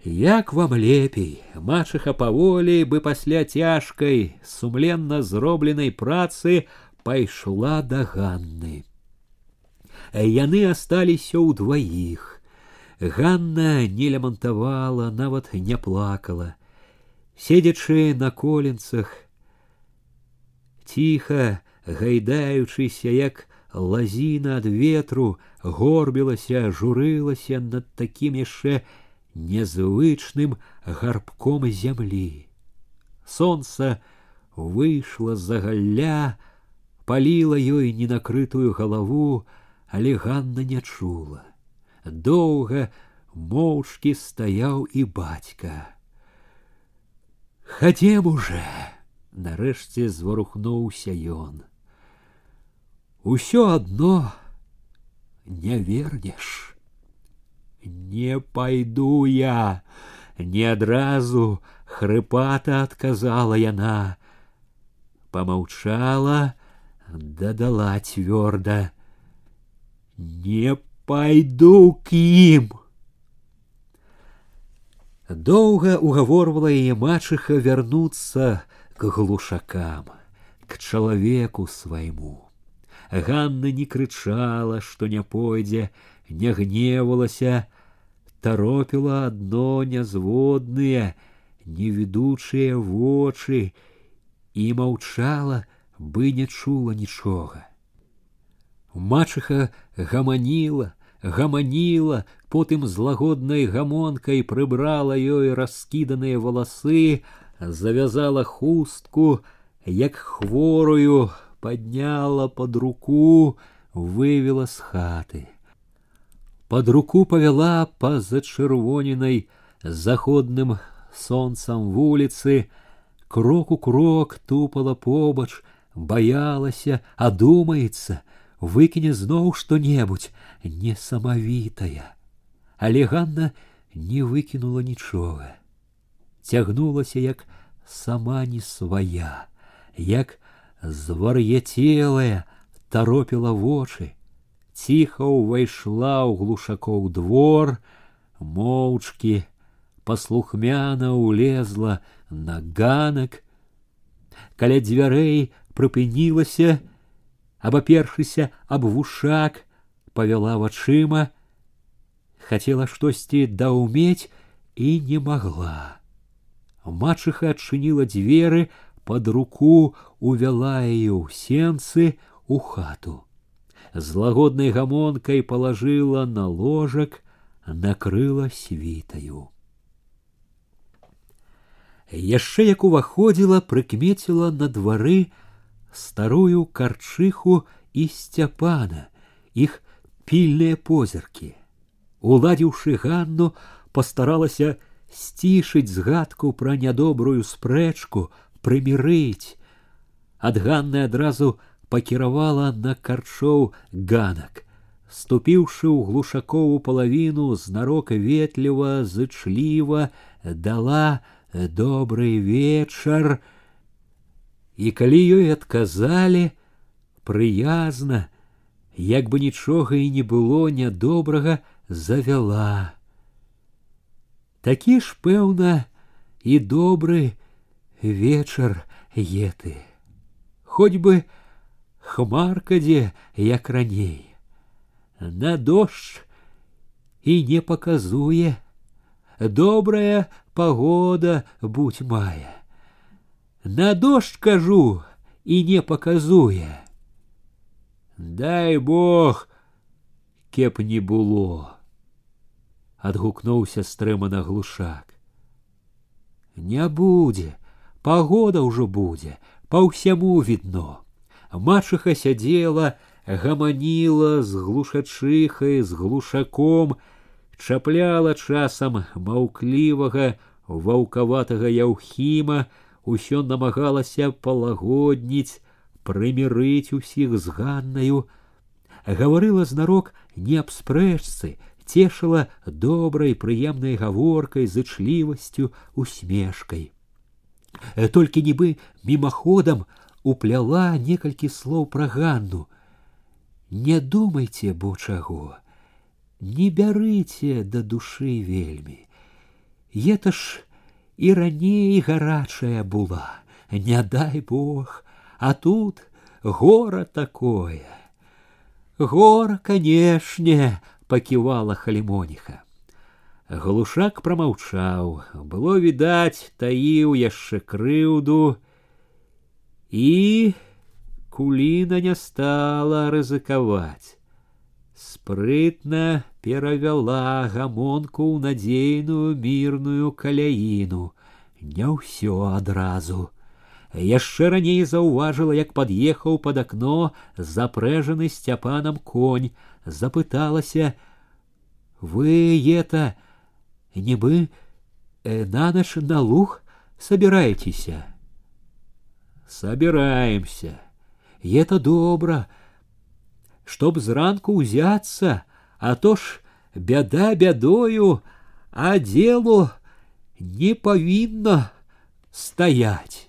Як вам лепей, мачыха паволі бы пасля цяжкай, сумленна зробленай працы пайшла да Ганны. Яны асталіся ўдваіх. Ганна не лямантавала, нават не плакала седзячы на коленцах, ціха гайдаючыся, як лазіна ад ветру, горбілася, журылася над такім яшчэ нязвычным гарбком зямлі. Сонца выйшла з-за галля, паліла ёй ненакрытую галаву, але Ганна не чула. Доўга моўчкі стаяў і бацька. Хадзем уже, нарэшце зварухнуўся ён. Усё адно не вернеш. не пойду я. Не адразу хрыпата адказала яна. Помаўчала, дадала цвёрда: « Не пойду к ім. Доўга угаворвала яе мачыха вярнуцца к глушакам, к чалавеку свайму. Ганна не крычала, што не пойдзе, не гневалася, торопіла адно нязводныя, невідучыя вочы і маўчала, бы не чула нічога. Мачыха гаманіла, гаманіла, потым з лагоднай гамонкай прыбрала ёй раскіданыя валасы, завязала хустку, як хворую, подняла под руку, вывела с хаты. Под руку повела по зачырвоненай заходным солнцам вуліцы, крок у крок тупала побач, боялася, адумаецца, выкіне зноў што-небудзь несамавітая. Але Ганна не выкінула нічога. Цягнулася як сама не свая, як звар'яцелая торопіла вочы, ціха ўвайшла ў глушакоў двор, моўчкі, паслухмяна ўлезла на ганак, каля дзвярэй прыпынілася, абапершыся аб вушак, павяла вачыма, хацела штосьці даўмець і не магла. Мачыха адчыніла дзверы, под руку увяла ее ў сенцы у хату. З лагоднай гамонкай палажыла на ложак, накрыла світаю. Яшчэ як уваходзіла, прыкмеціла на двары старую карчыху і сцяпана, іх пільныя позіркі. Уладзіўшы Ганну, пастаралася сцішыць згадку пра нядобрую спрэчку, прымірыць. Ад Ганны адразу пакіравала на карчоў ганак. Ступіўшы ў глушакову палавіну знарок ветліва, зычліва, дала добрый вечар. І калі ёй адказалі, прыязна, як бы нічога і не было нядобрага, завяла. Такі ж, пэўна, і добры вечар еты. Хоць бы хмаркадзе, як раней. На дождж і не паказуе. Добрая пагода будь мая. На дождж кажу і не паказуе. Дай Бог, кеп не было. Адгукнуўся стрымана глушак. Не будзе, Погода ўжо будзе, па ўсяму відно. Мачыха сядзела, гаманіла з глушачыхай, з глушаком, чапляла часам маўклівага, ваўкаватага яўхіма, усё намагалася палагодніць, прымірыць усіх з ганнаю, гаварыла знарок не аб спрэчцы, цешыла добрай прыемнай гаворкай, зычлівасцю, усмешкай. Э, толькі нібы мімаходам упляла некалькі слоў пра ганну. Не думайце, бо чаго, не бярыце да душы вельмі. Ета ж і раней гарачая была, не дай Бог, а тут гора такое. Гора, канешне, паківала халімоніха. Глушак прамаўчаў, было відаць, таіў яшчэ крыўду, і куліна не стала рызыкаваць. Спрытна перавяла гамонку ў надзейную мірную каляіну, не ўсё адразу. Яшчэ раней заўважыла, як пад'ехаў пад акно запрэжаны сцяпанам конь, запыталася: « Вы это, нібы э, на наш на луг собираетеся собираемся и это добра чтоб зранку узяться а то ж бяда бядою, а делу не павінна стаять.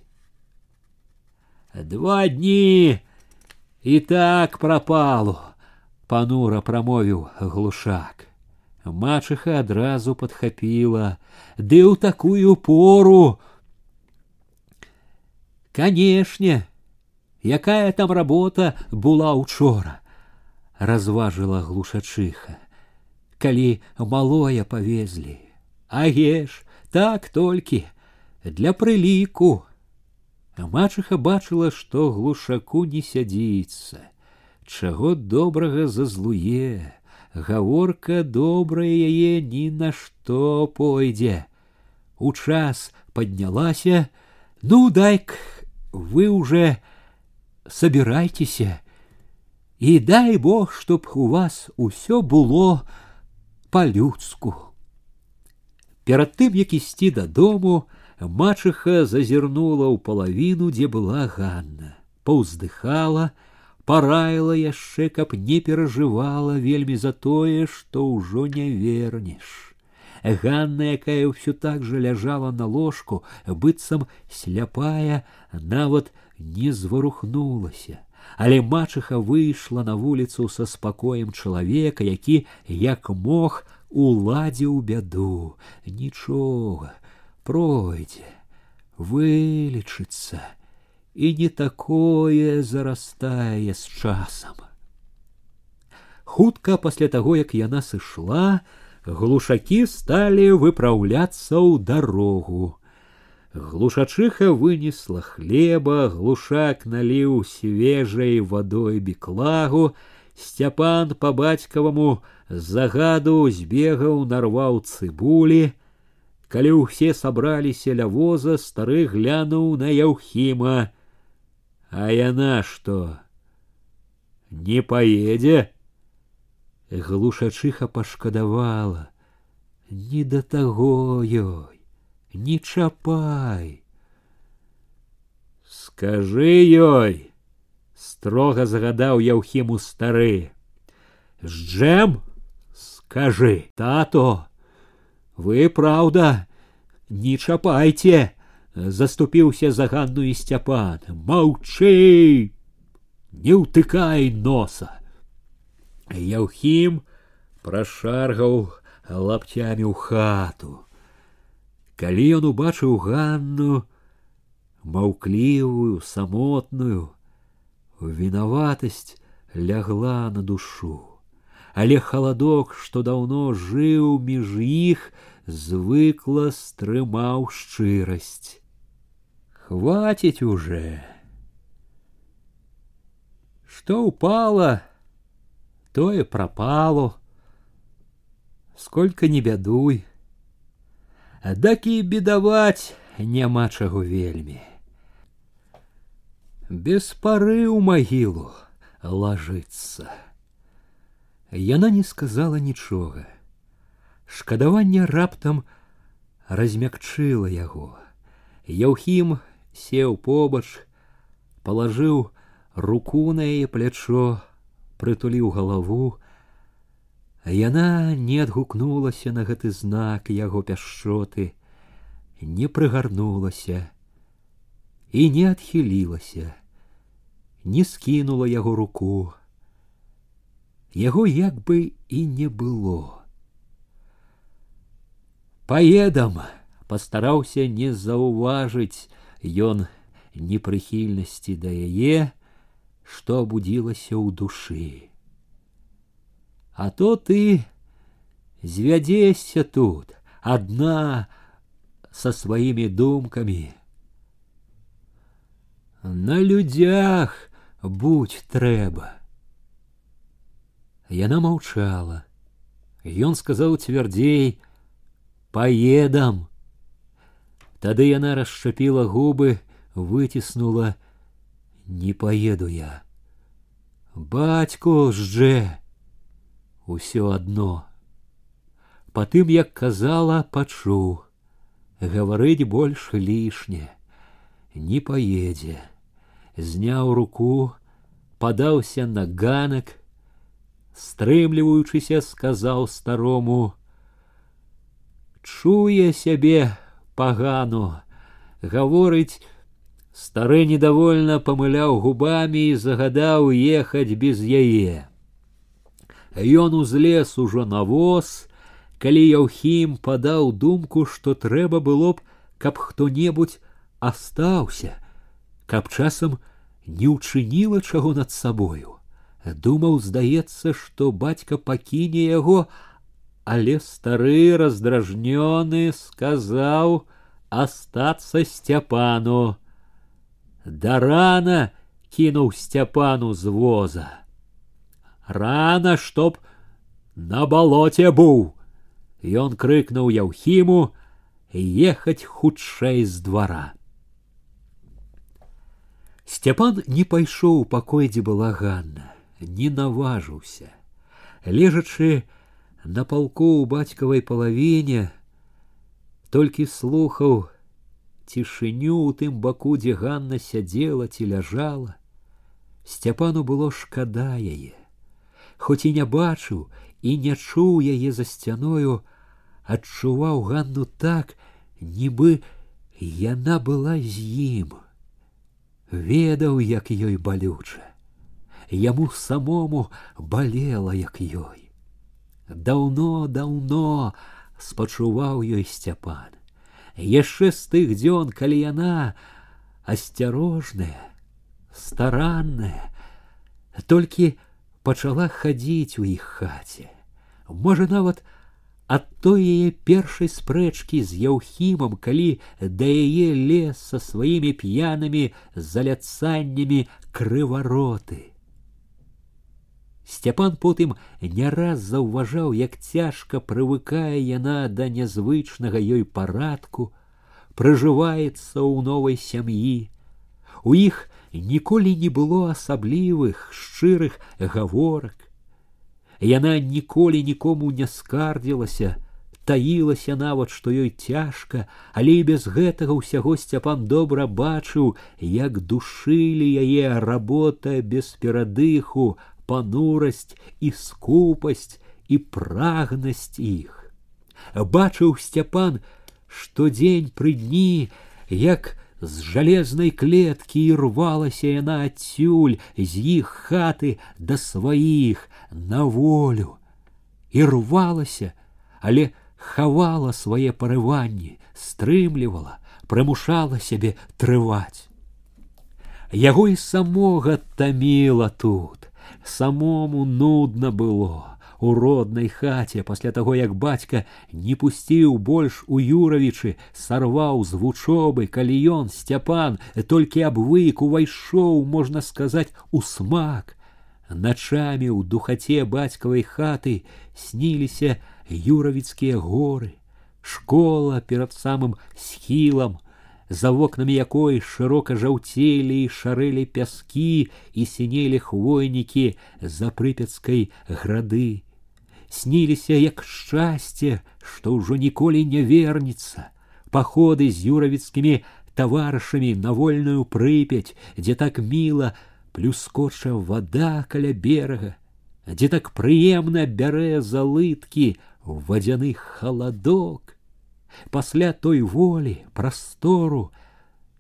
Два дні і так пропало, панура промовіў глушак. Мачыха адразу падхапіла, ды ў такую пору. Канешне, якая там работа была учора, разважыла глушачыха, калі малое павезлі. Агеш, так толькі для прыліку. Мачыха бачыла, што глушаку не сядзіцца, чаго добрага зазлуе, гаворка добрая яе ні на што пойдзе. У час паднялася, ну дай-к вы уже собирайтеся, і дай Бог, чтоб у вас усё было по-людску. Перад тым, як ісці дадому, мачыха зазірнула ў палавіну, дзе была Ганна, паўздыхала, параіла яшчэ, каб не перажывала вельмі за тое, што ўжо не вернеш. Ганна, якая ўсё так жа ляжала на ложку, быццам сляпая, нават не зварухнулася. Але мачыха выйшла на вуліцу са спакоем чалавека, які як мог уладзіў бяду. Нічога, пройдзе, вылечыцца і не такое зарастае з часам. Хутка пасля таго, як яна сышла, глушакі сталі выпраўляцца ў дарогу. Глушачыха вынесла хлеба, глушак наліў свежай вадой беклагу, Сцяпан по бацькаваму загаду збегаў нарваў цыбулі, Калі ўсе сабраліся ля воза, стары глянуў на Яўхіма. А яна што? Не паедзе? Глушачыха пашкадавала. Не да таго ёй, не чапай. Скажы ёй, строга загадаў Яўхіму стары. З джем, скажы, тато, вы праўда, не чапайце, заступіўся за ганну і сцяпан маўчы не ўтыкай носа яўхім прашаргаў лапцямі ў хату калі ён убачыў ганну маўклівую самотную вінаватасць лягла на душу але халадок што даўно жыў між іх звыкла стрымаў шчырасць Хватит уже. Что упало, то и пропало. Сколько не бядуй. Дак і бедаваць няма чаго вельмі. Без пары ў магілу лажыцца. Яна не сказала нічога. Шкадаванне раптам размякчыла яго. Яўхім сеў побач, палажыў руку на яе плячо, прытуліў галаву, Яна не адгукнулася на гэты знак яго пяшчоты, не прыгарнулася і не адхілілася, не скінула яго руку. Яго як бы і не было. Паедам, пастараўся не заўважыць, ён непрыхільнасці да яе, што абудзілася ў душы. А то ты звядзешся тут адна са сваімі думкамі. На людзях будь трэба. Яна маўчала. Ён сказаў цвярдзей: « Паедам. Тады яна расшчапіла губы, выціснула: не поеду я. Бацько ждже усё одно. Потым, як казала, пачуў, гаварыць больш лішне, не поедзе, зняў руку, падаўся на ганак, стрымліваючыся сказаў старому чуе сябе пагану гаворыць стары недовольна памыляў губамі і загадаў ехаць без яе Ён узлез ужо на воз, калі Яўхім падаў думку, што трэба было б, каб хто-небудзь астаўся, каб часам не ўчыніла чаго над сабою. Думаў, здаецца, што бацька пакіне яго, але стары раздражнёны сказаў астацца сцяпану. Да рана кінуў сцяпану з воза. Рана, чтоб на балоце быў. Ён крыкнуў яўхіму ехаць хутчэй з двара. Сцяпан не пайшоў у пакой, дзе была Ганна, не наважыўся. Лежачы на палку ў бацькавай палавіне, толькі слухаў цішыню ў тым баку, дзе Ганна сядзела ці ляжала. Сцяпану было шкада яе хоць і не бачыў і не чуў яе за сцяною, адчуваў ганну так, нібы яна была з ім. Ведаў, як ёй балюча. Яму самому балела, як ёй. Даўно, даўно спачуваў ёй сцяпан. Яшчэ з тых дзён, калі яна асцярожная, старанная, толькі пачала хадзіць у іх хаце. Можа нават ад той яе першай спрэчкі з яўхімам, калі да яе лес са сваімі п'янымі заляцаннямі крывароты. Сцяпан потым не раз заўважаў, як цяжка прывыкае яна да нязвычнага ёй парадку, пражываецца ў новай сям'і. У іх ніколі не было асаблівых шчырых гаворак. Яна ніколі нікому не скардзілася, таілася нават, што ёй цяжка, але і без гэтага ўсяго сцяпан добра бачыў, як душылі яе работа без перадыху, панурасць і скупасць і прагнасць іх. Бачыў сцяпан, што дзень пры дні, як з жалезнай клеткі і рвалася яна адсюль з іх хаты да сваіх на волю і рвалася, але хавала свае парыванні, стрымлівала, прымушала сябе трываць. Яго і самога таміла тут, самому нудна было у роднай хаце пасля таго як бацька не пусціў больш у юравічы сарваў з вучобы калі ён сцяпан толькі абвык увайшоў можна сказаць у смак начамі ў духаце бацькавай хаты сніліся юравіцкія горы школа перад самым схілам за вокнамі якой шырока жаўцелі і шарэлі пяскі і сінелі хвойнікі за прыпяцкай грады сніліся як шчасце, што ўжо ніколі не вернецца, паходы з юравіцкімі таварышамі на вольную прыпяць, дзе так міла плюскоча вода каля берага, дзе так прыемна бярэ залыткі вадзяны халадок. Пасля той волі, прастору,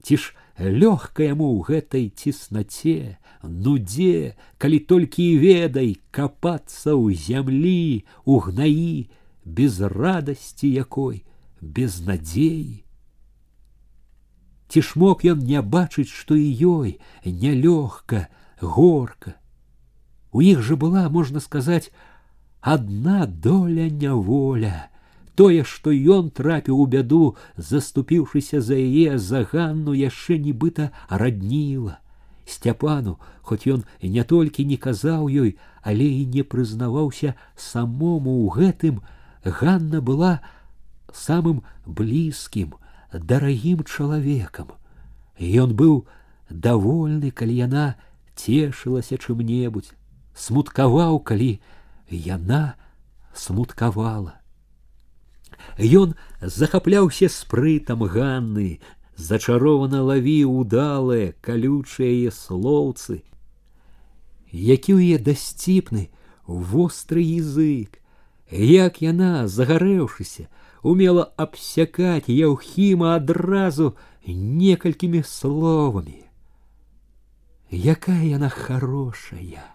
ці ж лёгка яму ў гэтай цеснаце, нудзе, калі толькі і ведай капацца ў зямлі, у гнаі, без радасці якой, без надзеі. Ці ж мог ён не бачыць, што і ёй нялёгка, горка. У іх жа была, можна сказаць, адна доля няволя, тое, што ён трапіў у бяду, заступіўшыся за яе заганну яшчэ нібыта радніла. Сцяпану, хоць ён не толькі не казаў ёй, але і не прызнаваўся самому ў гэтым, Ганна была самым блізкім, дарагім чалавекам. Ён быў давольны, калі яна цешылася чым-небудзь, смуткаваў, калі яна смуткавала. Ён захапляўся спрытам Ганны, зачарована лавіў удалыя калючыя яе слоўцы, які ў яе дасціпны, востры язык, як яна, загарэўшыся, умела абсякаць яўхіма адразу некалькімі словамі. Якая яна хорошая!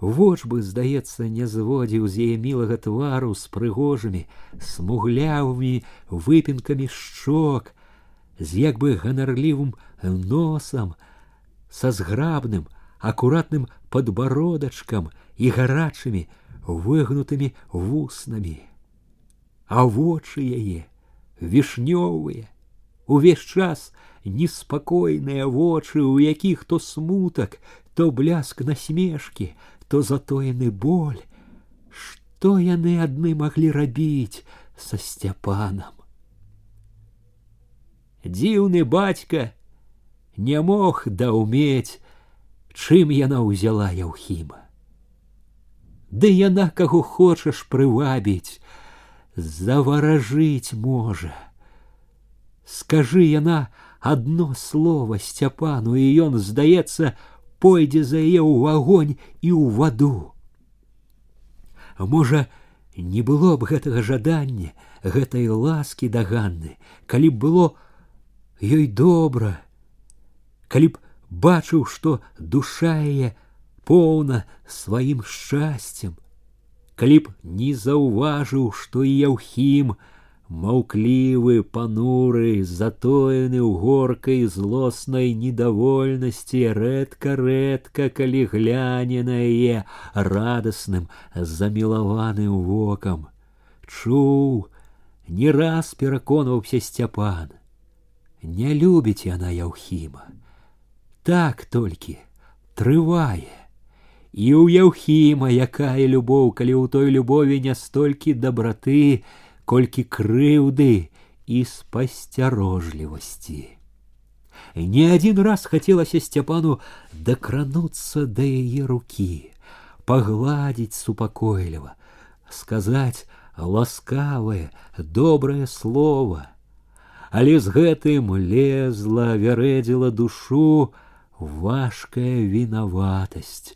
Воч бы, здаецца, не зводзіў з яе мілага твару з прыгожымі, смуглявымі выпінкамі шчок, з як бы ганарлівым носам, са зграбным, акуратным падбародачкам і гарачымі, выгнутымі вуснамі. А вочы яе вішнёвыя, увесь час неспакойныя вочы, у якіх то смутак, то бляск насмешкі, то затоены боль, што яны адны маглі рабіць са сцяпанам. Дзіўны бацька не мог даўмець, чым яна ўзяла яўхіма. Ды яна каго хочаш прывабіць, заваражыць можа. Скажы яна одно слово сцяпану, і ён, здаецца, пойдзе за яе ў агонь і ў ваду. Можа, не было б гэтага жадання, гэтай ласкі да Ганны, калі б было ёй добра, калі б бачыў, што душа яе поўна сваім шчасцем, калі б не заўважыў, што і яўхім, маўклівы пануры затоены ў горкай злоснай недовольнасці рэдка рэдка калі гляне на яе радасным замілаваным вокам чуў не раз пераконваўся сцяпан не любіць яна яўхіма так толькі трывае і ў яўхіма якая любоў калі ў той любові не столькі дабраты колькі крыўды і спасцярожлівасці. Не один раз хацелася сцяпану дакрануцца да яе рукі, пагладзіць супакойліва, сказаць ласкавае, добрае слово, але з гэтым лезла, вярэдзіла душу важкая вінаватасць,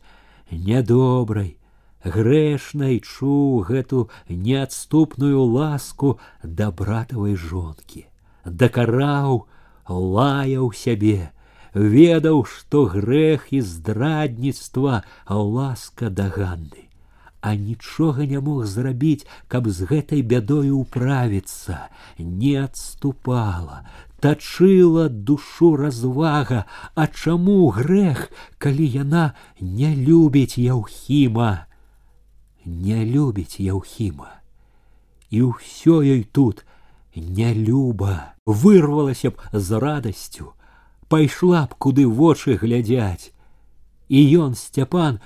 нядобрай, грэшнай чуў гэту неадступную ласку да братавай жонкі, дакараў, лаяў сябе, ведаў, што грэх і здрадніцтва ласка да ганды, а нічога не мог зрабіць, каб з гэтай бядою ўправіцца, не адступала, тачыла душу развага, а чаму грэх, калі яна не любіць яўхіма не любіць яўхіма і ўсё ёй тут не люба вырвалася б з радасцю пайшла б куды вочы глядзяць і ён сцяпан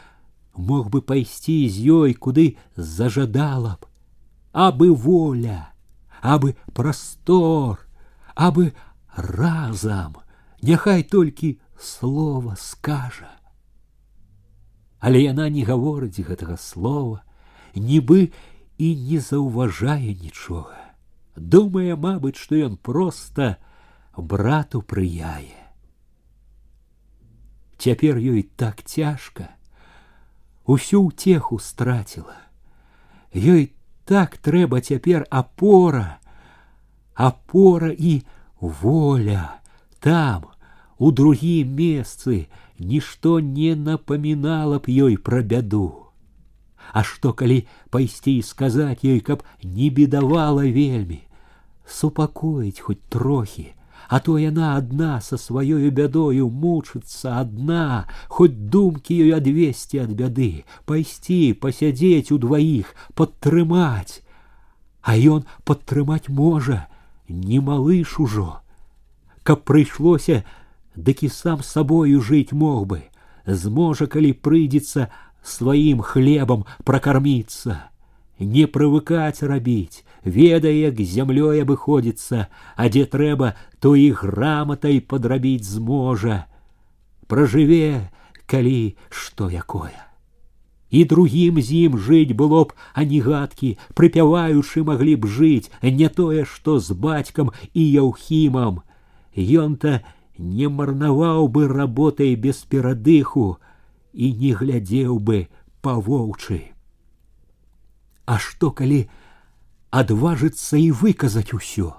мог бы пайсці з ёй куды зажадала б абы воля абы прастор абы разам няхай толькі слова скажа але яна не гаворыць гэтага слова нібы і не заўважае нічога. Думае, мабыць, што ён проста брату прыяе. Цяпер ёй так цяжка, усю ўтеху страціла. Ёй так трэба цяпер апора, апора і воля там, у другім месцы, нішто не напамінала б ёй пра бяду. А што калі пайсці і сказаць ёй, каб не бедавала вельмі, супакоіць хоць трохі, а то яна адна са сваёю бядою мучыцца адна, хоць думкі ёй адвесці ад бяды, пайсці, пасядзець удваіх, падтрымаць. А ён падтрымаць можа, не малыш ужо. Каб прыйшлося, дык і сам сабою жыць мог бы, зможа, калі прыйдзецца сваім хлебам пракарміцца, не прывыкаць рабіць, ведае, к зямлёй абыходзіцца, а дзе трэба, то і граматай падрабіць зможа. Пражыве, калі што якое. І другім з ім жыць было б анігадкі, прыпяваючы маглі б жыць не тое, што з бацькам і яўхімам. Ён-то не марнаваў бы работай без перадыху, і не глядзеў бы па-воўчы. А што калі адважыцца і выказаць усё,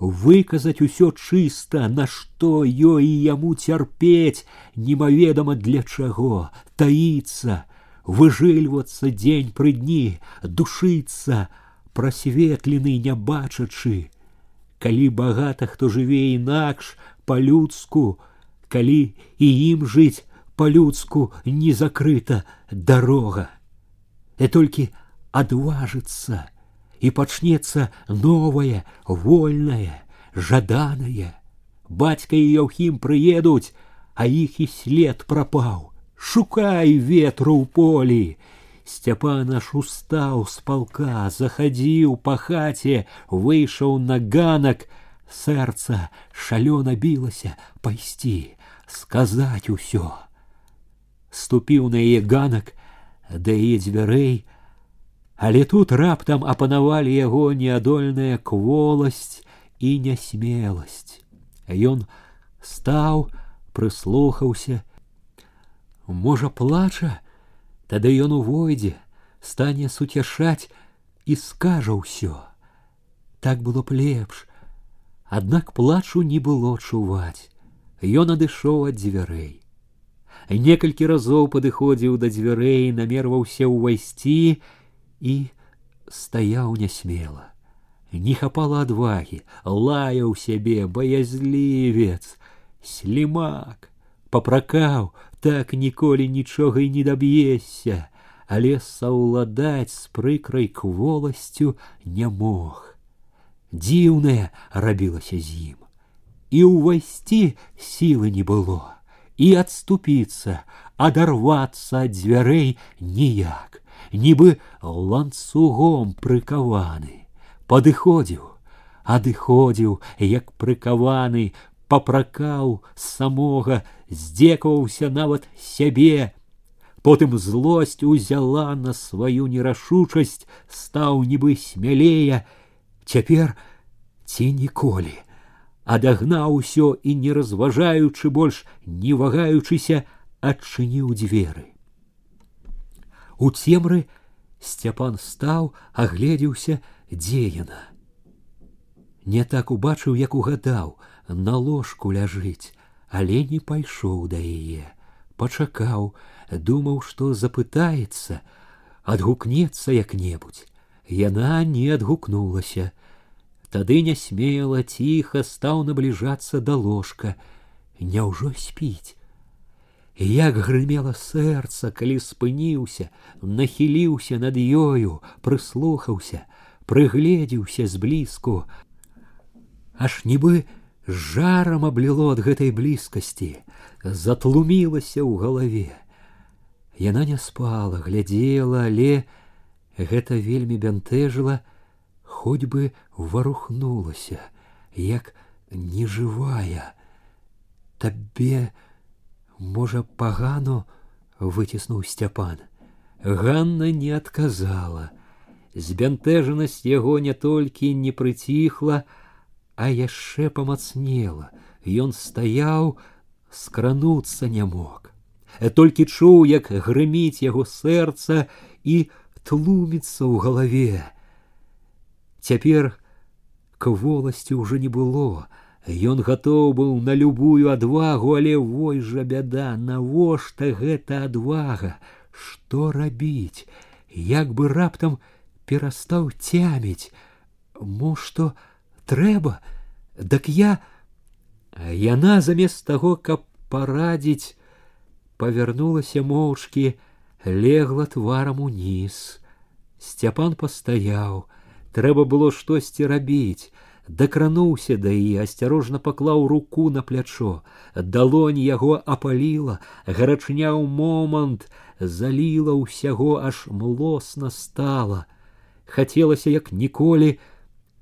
выказаць усё чыста, на што ёй і яму цярпець, немаведама для чаго, таіцца, выжыльвацца дзень пры дні, душыцца, прасветлены не бачачы, калі багата хто жыве інакш па-людску, калі і ім жыць па-людску не закрыта дарога. І толькі адважыцца і пачнецца новае, вольнае, жаданае. Бацька і Яўхім прыедуць, а іх і след прапаў. Шукай ветру ў полі, Сцяпан аж устаў з палка, захадзіў па хаце, выйшаў на ганак, сэрца шалёна білася пайсці, сказаць усё. Ступіў на яе ганак, да яе дзвярэй, але тут раптам апанавалі яго неадольная кволасць і нясмеласць. Ён стаў, прыслухаўся, можа плача, Тады ён увойдзе, стане суцяшаць і скажа ўсё. Так было б лепш, Аднак плачу не было чуваць. Ён адышоў ад дзвярэй. Некалькі разоў падыходзіў да дзвярэй, намерваўся ўвайсці і стаяў нясмела. Не хапала адвагі, лаяў сябе, баязлівец, слімак, папракаў, так ніколі нічога і не даб'ешся, але саўладаць з прыкрай кволасцю не мог. Дзіўнае рабілася з ім. І ўвайсці сілы не было, і адступіцца, адарвацца ад дзвярэй ніяк, нібы ланцугом прыкаваны, падыходзіў, адыходзіў, як прыкаваны, папракаў самога, здзекаваўся нават сябе. Потым злосць узяла на сваю нерашучасць, стаў нібы смялее, цяпер ці ніколі. Адагнаў усё і не разважаючы больш, не вагаючыся, адчыніў дзверы. У цемры Сцяпан стаў, агледзеўся, дзе яна. Не так убачыў, як угадаў, на ложку ляжыць, але не пайшоў да яе, пачакаў, думаў, што запытаецца, адгукнецца як-небудзь. Яна не адгукнулася. Тады нясмела ціха стаў набліжацца да ложка, Няўжо спіць. Як грымела сэрца, калі спыніўся, нахіліўся над ёю, прыслухаўся, прыгледзеўся зблізку, аж нібы жарам абліло ад гэтай блізкасці, затлумілася ў галаве. Яна не спала, глядзела, але гэта вельмі бянтэжыла, хоць бы варухнулася, як нежывая. Табе, можа, пагану выціснуў сцяпан. Ганна не адказала. Збянтэжанасць яго не толькі не прыціхла, а яшчэ памацнела ён стаяў скрануцца не мог толькі чуў як грыміць яго сэрца і тлуміцца ў галаве цяпер к воласці ўжо не было Ён гатоў быў на любую адвагу, але вой жа бяда, навошта гэта адвага, што рабіць, як бы раптам перастаў цяміць, мо што трэба дак я яна замест таго каб парадзіць павярнулася моўчкі легла тварам уніз сцяпан пастаяў трэба было штосьці рабіць дакрануўся да і асцярожна паклаў руку на плячо далонь яго апаліла гарачня ў момант заліла ўсяго аж млосна стала хацелася як ніколі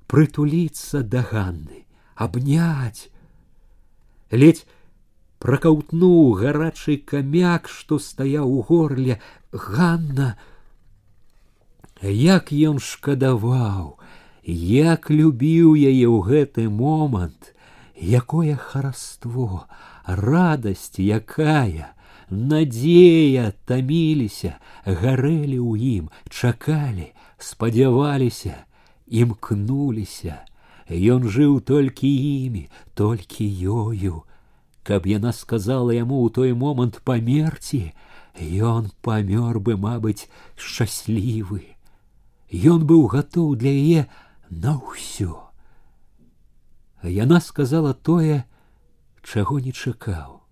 прытуліцца да ганны, абнять. Ледь пракаўтнуў гарачы камяк, што стаяў у горле Ганна, як ён шкадаваў, як любіў яе ў гэты момант, якое хараство, радасць якая, надзея таміліся, гарэлі ў ім, чакалі, спадзяваліся, імкнуліся. Ён жыў толькі імі, толькі ёю. Каб яна сказала яму ў той момант памерці, ён памёр бы, мабыць, шчаслівы. Ён быў гатоў для яе на ўсё. Яна сказала тое, чаго не чакаў.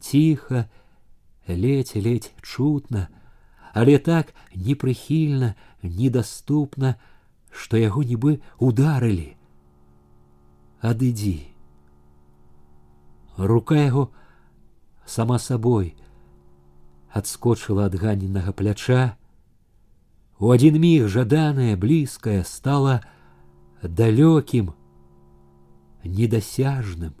Ціха, ледзь-ледзь чутна, але так непрыхільна, недаступна, што яго нібы ударылі. Адыдзі. Рука яго сама сабой адскочыла ад ганенага пляча. У адзін міг жаданае блізкае стала далёкім, недасяжным.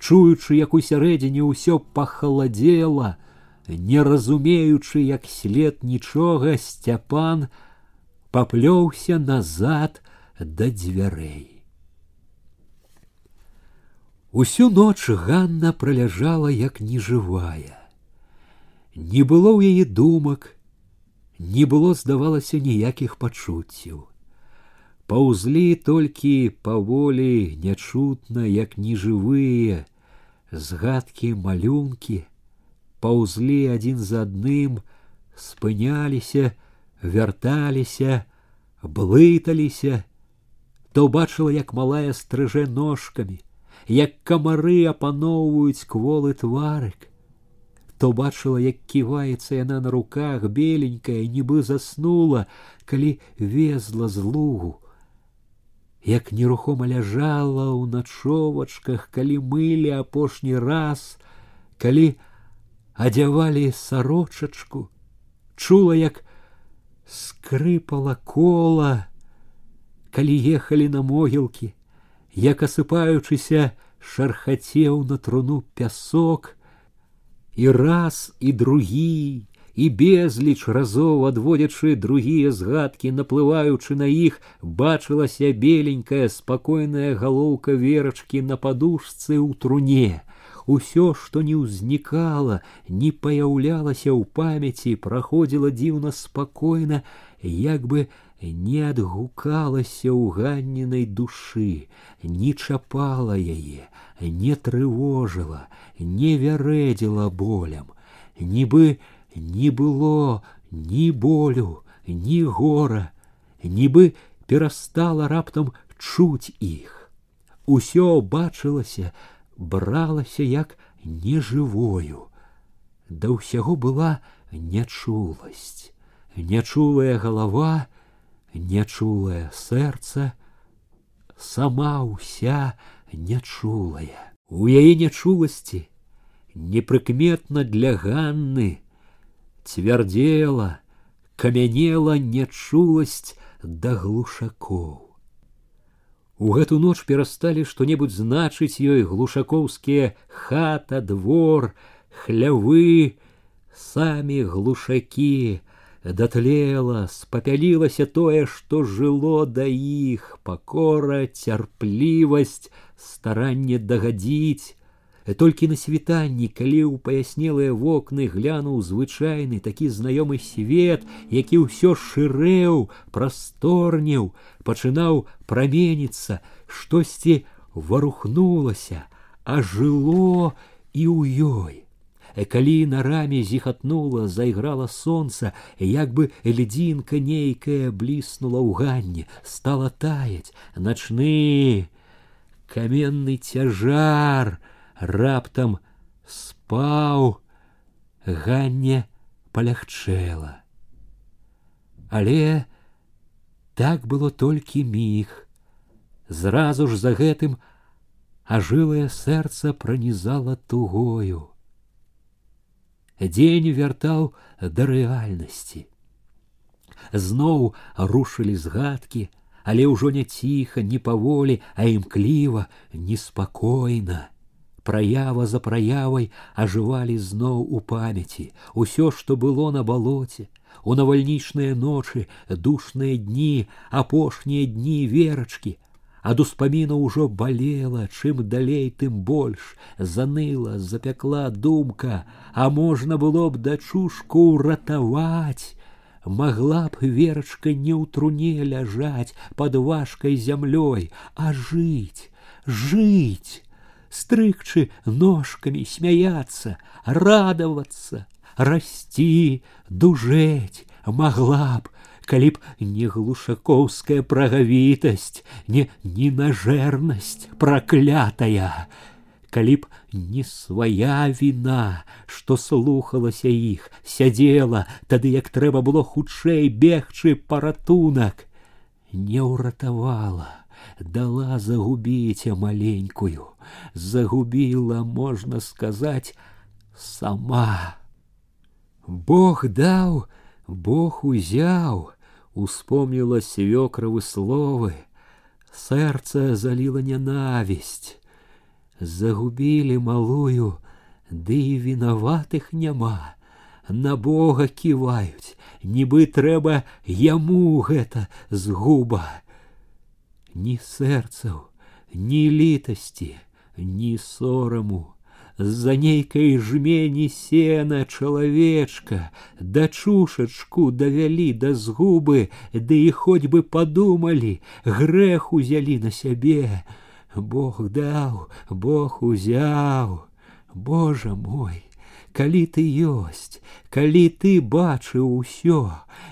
Чуючы, як у сярэдзіне ўсё пахаладзела, не разумеючы, як след нічога, сцяпан паплёўся назад да дзвярэй. Усю ноч Ганна праляжала як нежывая. Не было ў яе думак, не было, здавалася ніякіх пачуццяў. Паўзлі толькі паволі нячутна, як нежывыя, згадкі малюнкі, паўзлі адзін за адным, спыняліся, вярталіся, блыталіся, то бачыла, як малая стрыжэ ножкамі, як камары апаноўваюць кволы тварык, то бачыла, як ківаецца яна на руках беленькая, нібы заснула, калі везла з лугу, як нерухома ляжала ў начовачках, калі мылі апошні раз, калі адзявалі сарочачку, чула, як скрыпала кола, калі ехалі на могілкі, як асыпаючыся шархацеў на труну пясок, і раз і другі, і безліч разоў адводзячы другія згадкі, наплываючы на іх, бачылася беленькая спакойная галоўка верачкі на падушцы ў труне. Усё, што не ўзнікала, не паяўлялася ў памяці, праходзіла дзіўна спакойна, як бы не адгукалася ў ганненай душы, не чапала яе, не трывожыла, не вярэдзіла болям, нібы не было ні болю, ні гора, нібы перастала раптам чуць іх. Усё бачылася, бралася як нежывою. Да ўсяго была нячуласць, нячулая галава, нячулае сэрца, сама ўся нячулая. У яе нячуласці непрыкметна для Ганны цвярдзела, камянела нячуласць да глушакоў. У гэту ноч перасталі што-небудзь значыць ёй глушакоўскія хата, двор, хлявы, самі глушакі, датлела, спапялілася тое, што жыло да іх, пакора, цярплівасць, старанне дагадзіць, толькі на світанні калі ў паяснелыя вокны глянуў звычайны такі знаёмы свет які ўсё шырэў прасторнеў пачынаў праменіцца штосьці варухнулася ажыло і ў ёй Калі на раме зіхатнула зайграла сонца як бы льдзінка нейкая бліснула ў ганне стала таять начны каменны цяжар раптам спаў, ганне палягчэла. Але так было толькі міг. Зразу ж за гэтым ажылае сэрца пранізала тугою. Дзень вяртаў да рэальнасці. Зноў рушылі згадкі, але ўжо не ціха, не паволі, а імкліва, неспакойна праява за праявай ажывалі зноў у памяці усё што было на балоце у навальнічныя ночы душныя дні апошнія дні верачкі ад успаміна ўжо балела, чым далей тым больш заныла, запякла думка, а можна было б дачушку ўратаваць. Могла б верачка не ў труне ляжаць под важкай зямлёй, а жыць, жыць, стрыкчы ножками смяяться, радоваться, расти, дужэць, могла б, калі б не глушакоўская прагавітасць, не ненажэрнасць праклятая, калі б не свая віна, што слухалася іх, сядзела, тады як трэба было хутчэй бегчы паратунак, не ўратавала, дала загубіць маленькую, загубіла, можна сказаць, сама. Бог даў, Бог узяў, успомнила свекровы словы, сердце залило ненависть. Загубили малую, ды і вінаватых няма. На Бога ківаюць, нібы трэба яму гэта згуба. Ні сэрцаў, ні літасці, ні сораму, за нейкай жмені сена чалавечка, дачушачку давялі да згубы, ды і хоць бы падумалі, грэх узялі на сябе. Бог даў, Бог узяў, Божа мой, калі ты ёсць, калі ты бачыў усё,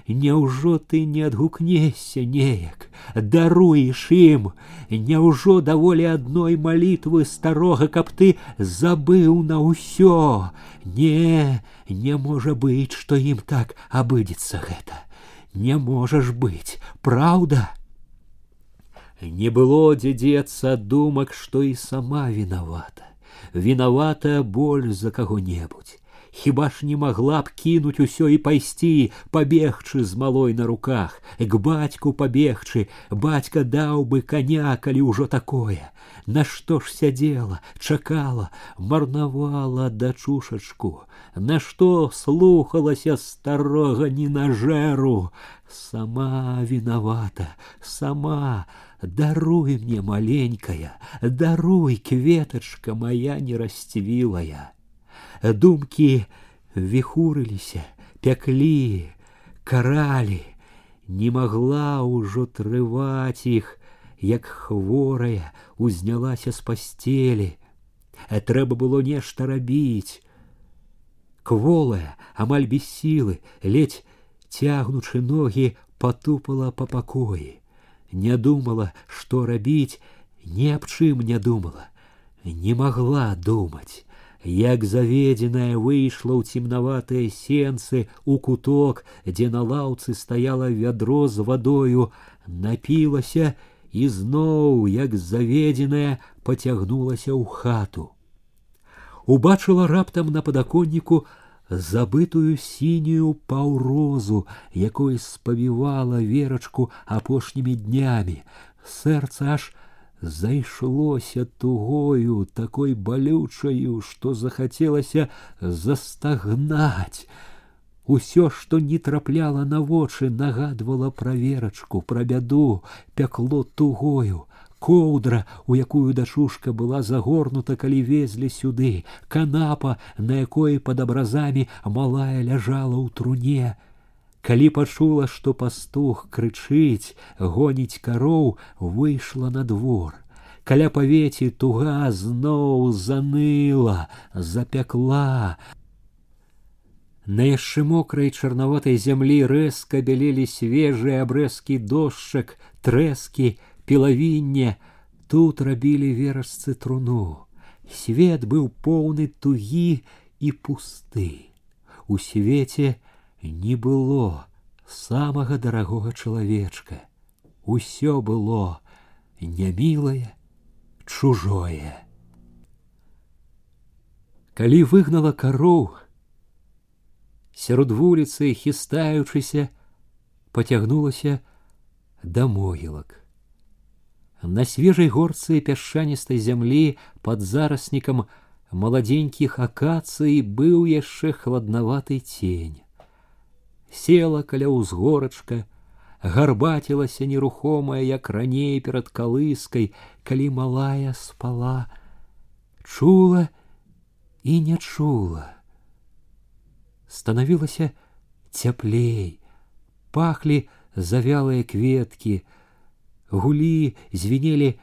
няўжо ты не адгукнешся неяк, даруеш ім, няўжо даволі адной малітвы старога, каб ты забыў на ўсё. Не, не можа быць, што ім так абыдзецца гэта. Не можаш быць, праўда. Не было дзе дзецца думак, што і сама вінавата виновата боль за кого-небудзь. Хіба ж не могла б кінуць усё і пайсці, пабегчы з малой на руках, к бацьку пабегчы, бацька даў бы коня, калі ўжо такое. Нашто ж сядзела, чакала, марнавала дачушачку, Нашто слухалася старога ненажэру, сама виновата, сама, Даруй мне, маленькая, даруй, кветочка моя нерасцвілая. Думкі віхурыліся, пяклі, каралі, не могла ўжо трываць іх, як хворая узнялася з пастелі. Трэба было нешта рабіць. Кволая, амаль без сілы, ледь цягнучы ногі, потупала па пакоі не думала, што рабіць, ні аб чым не думала, не могла думаць. Як заведзеная выйшла ў цемнаватыя сенцы у куток, дзе на лаўцы стаяла вядро з вадою, напілася і зноў, як заведзеная, пацягнулася ў хату. Убачыла раптам на падаконніку забытую сінюю паўрозу, якой спавівала верачку апошнімі днямі. Сэрца аж зайшлося тугою, такой балючаю, што захацелася застагнаць. Усё, што не трапляла на вочы, нагадвала пра верачку, пра бяду, пякло тугою Коўдра, у якую дачушка была загорнута, калі везлі сюды, канапа, на якой пад абразамі малая ляжала ў труне. Калі пачула, што пастух крычыць, гоніць кароў, выйшла на двор. Каля павеці туга зноў заныла, запякла. На яшчэ мокрай чарнаватай зямлі рэзка бялелі свежыя абрэзкі дошчак, трэскі, пілавінне, тут рабілі верасцы труну. Свет быў поўны тугі і пусты. У свеце не было самага дарагога чалавечка. Усё было нямілае, чужое. Калі выгнала кароў, сярод вуліцы, хістаючыся, пацягнулася да могілак. На свежей горцы пясчаністай зямлі под зараснікам маладзенькіх акацый быў яшчэ хладнаваты тень. Села каля ўзгорачка, гарбацілася нерухомая, як раней перад калыскай, калі малая спала, чула і не чула. Станавілася цяплей, пахлі завялыя кветкі, гулі, звенелі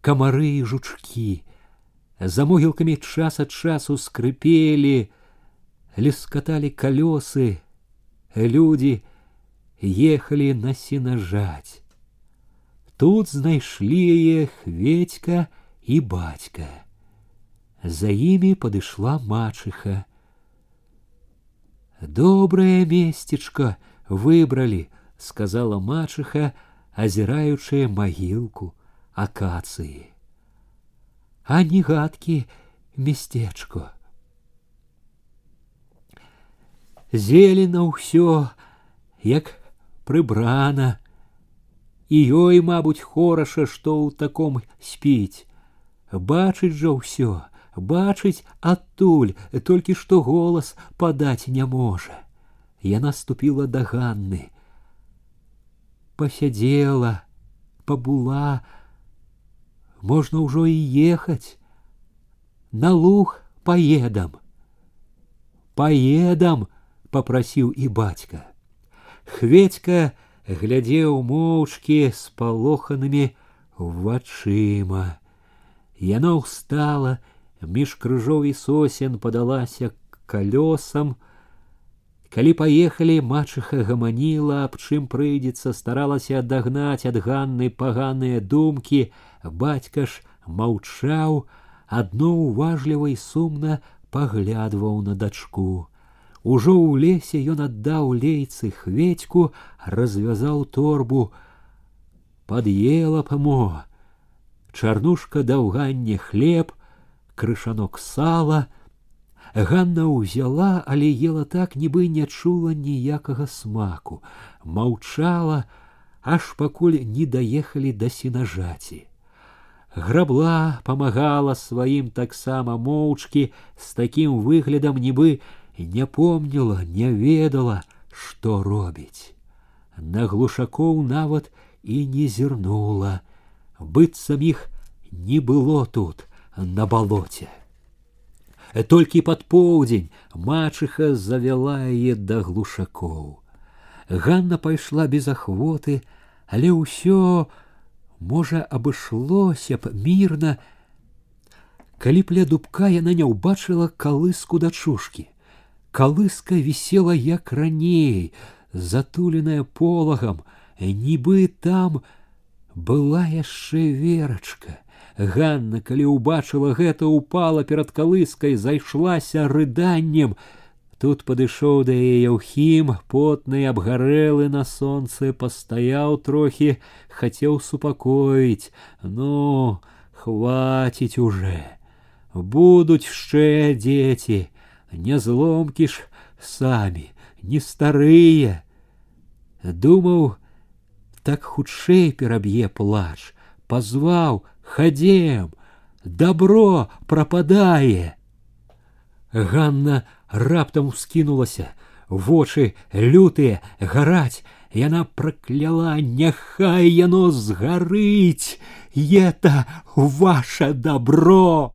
камары і жучкі. За могілкамі час ад часу скрыпелі, лескаталі калёсы, людзі ехалі на сенажаць. Тут знайшлі яе хведька і бацька. За імі падышла мачыха. Добрае месцічка выбралі, сказала мачыха, азіраючая магілку акацыі. А не гадкі месцечко. Зелена ўсё, як прыбрана, і ёй, мабуць, хораша, што ў таком спіць. Бачыць жа ўсё, бачыць адтуль, толькі што голас падаць не можа. Яна ступіла да Ганны. Пасядзела, пабула, можна ўжо і ехаць. На луг поедам. Поедам, попросіў і бацька. Хведька глядзеў моўчкі з палоханымі вачыма. Яна ўстала, між крыжоў і сосен падалася калёсам. Калі паехалі, мачыха гаманіла, аб чым прыйдзецца, старалася адагнаць ад ганны паганыя думкі, бацька ж маўчаў, адно ўважліва і сумна паглядваў на дачку. Ужо ў лесе ён аддаў лейцы хведьку, развязаў торбу, пад'ела памо. Чарнушка даў ганне хлеб, крышанок сала. Ганна ўзяла, але ела так, нібы не чула ніякага смаку, маўчала, аж пакуль не даехалі да сенажаці. Грабла памагала сваім таксама моўчкі з такім выглядам, нібы не помніла, не ведала, што робіць. На глушакоў нават і не зірнула, быццам іх не было тут на балоце. Толькі пад поўдзень мачыха завяла яе да глушакоў. Ганна пайшла без ахвоты, але ўсё, можа, абышлося б мірна, калі б ля дубка яна не ўбачыла калыску дачушкі. Калыска висела як раней, затуленая полагам, нібы там была яшчэ верачка. Ганна, калі ўбачыла гэта, упала перад калыскай, зайшлася рыданнем. Тут падышоў да яе Яўхім, потны абгарэлы на сонцы, пастаяў трохі, хацеў супакоіць: Ну, хваціць уже. Будуць яшчэ дзеці не зломкі ж самі, не старыя. Думаў, так хутчэй пераб'е плач, пазваў, хадзем, добро прападае. Ганна раптам скінулася, вочы лютыя гараць, яна пракляла, няхай яно згарыць, это ваше добро.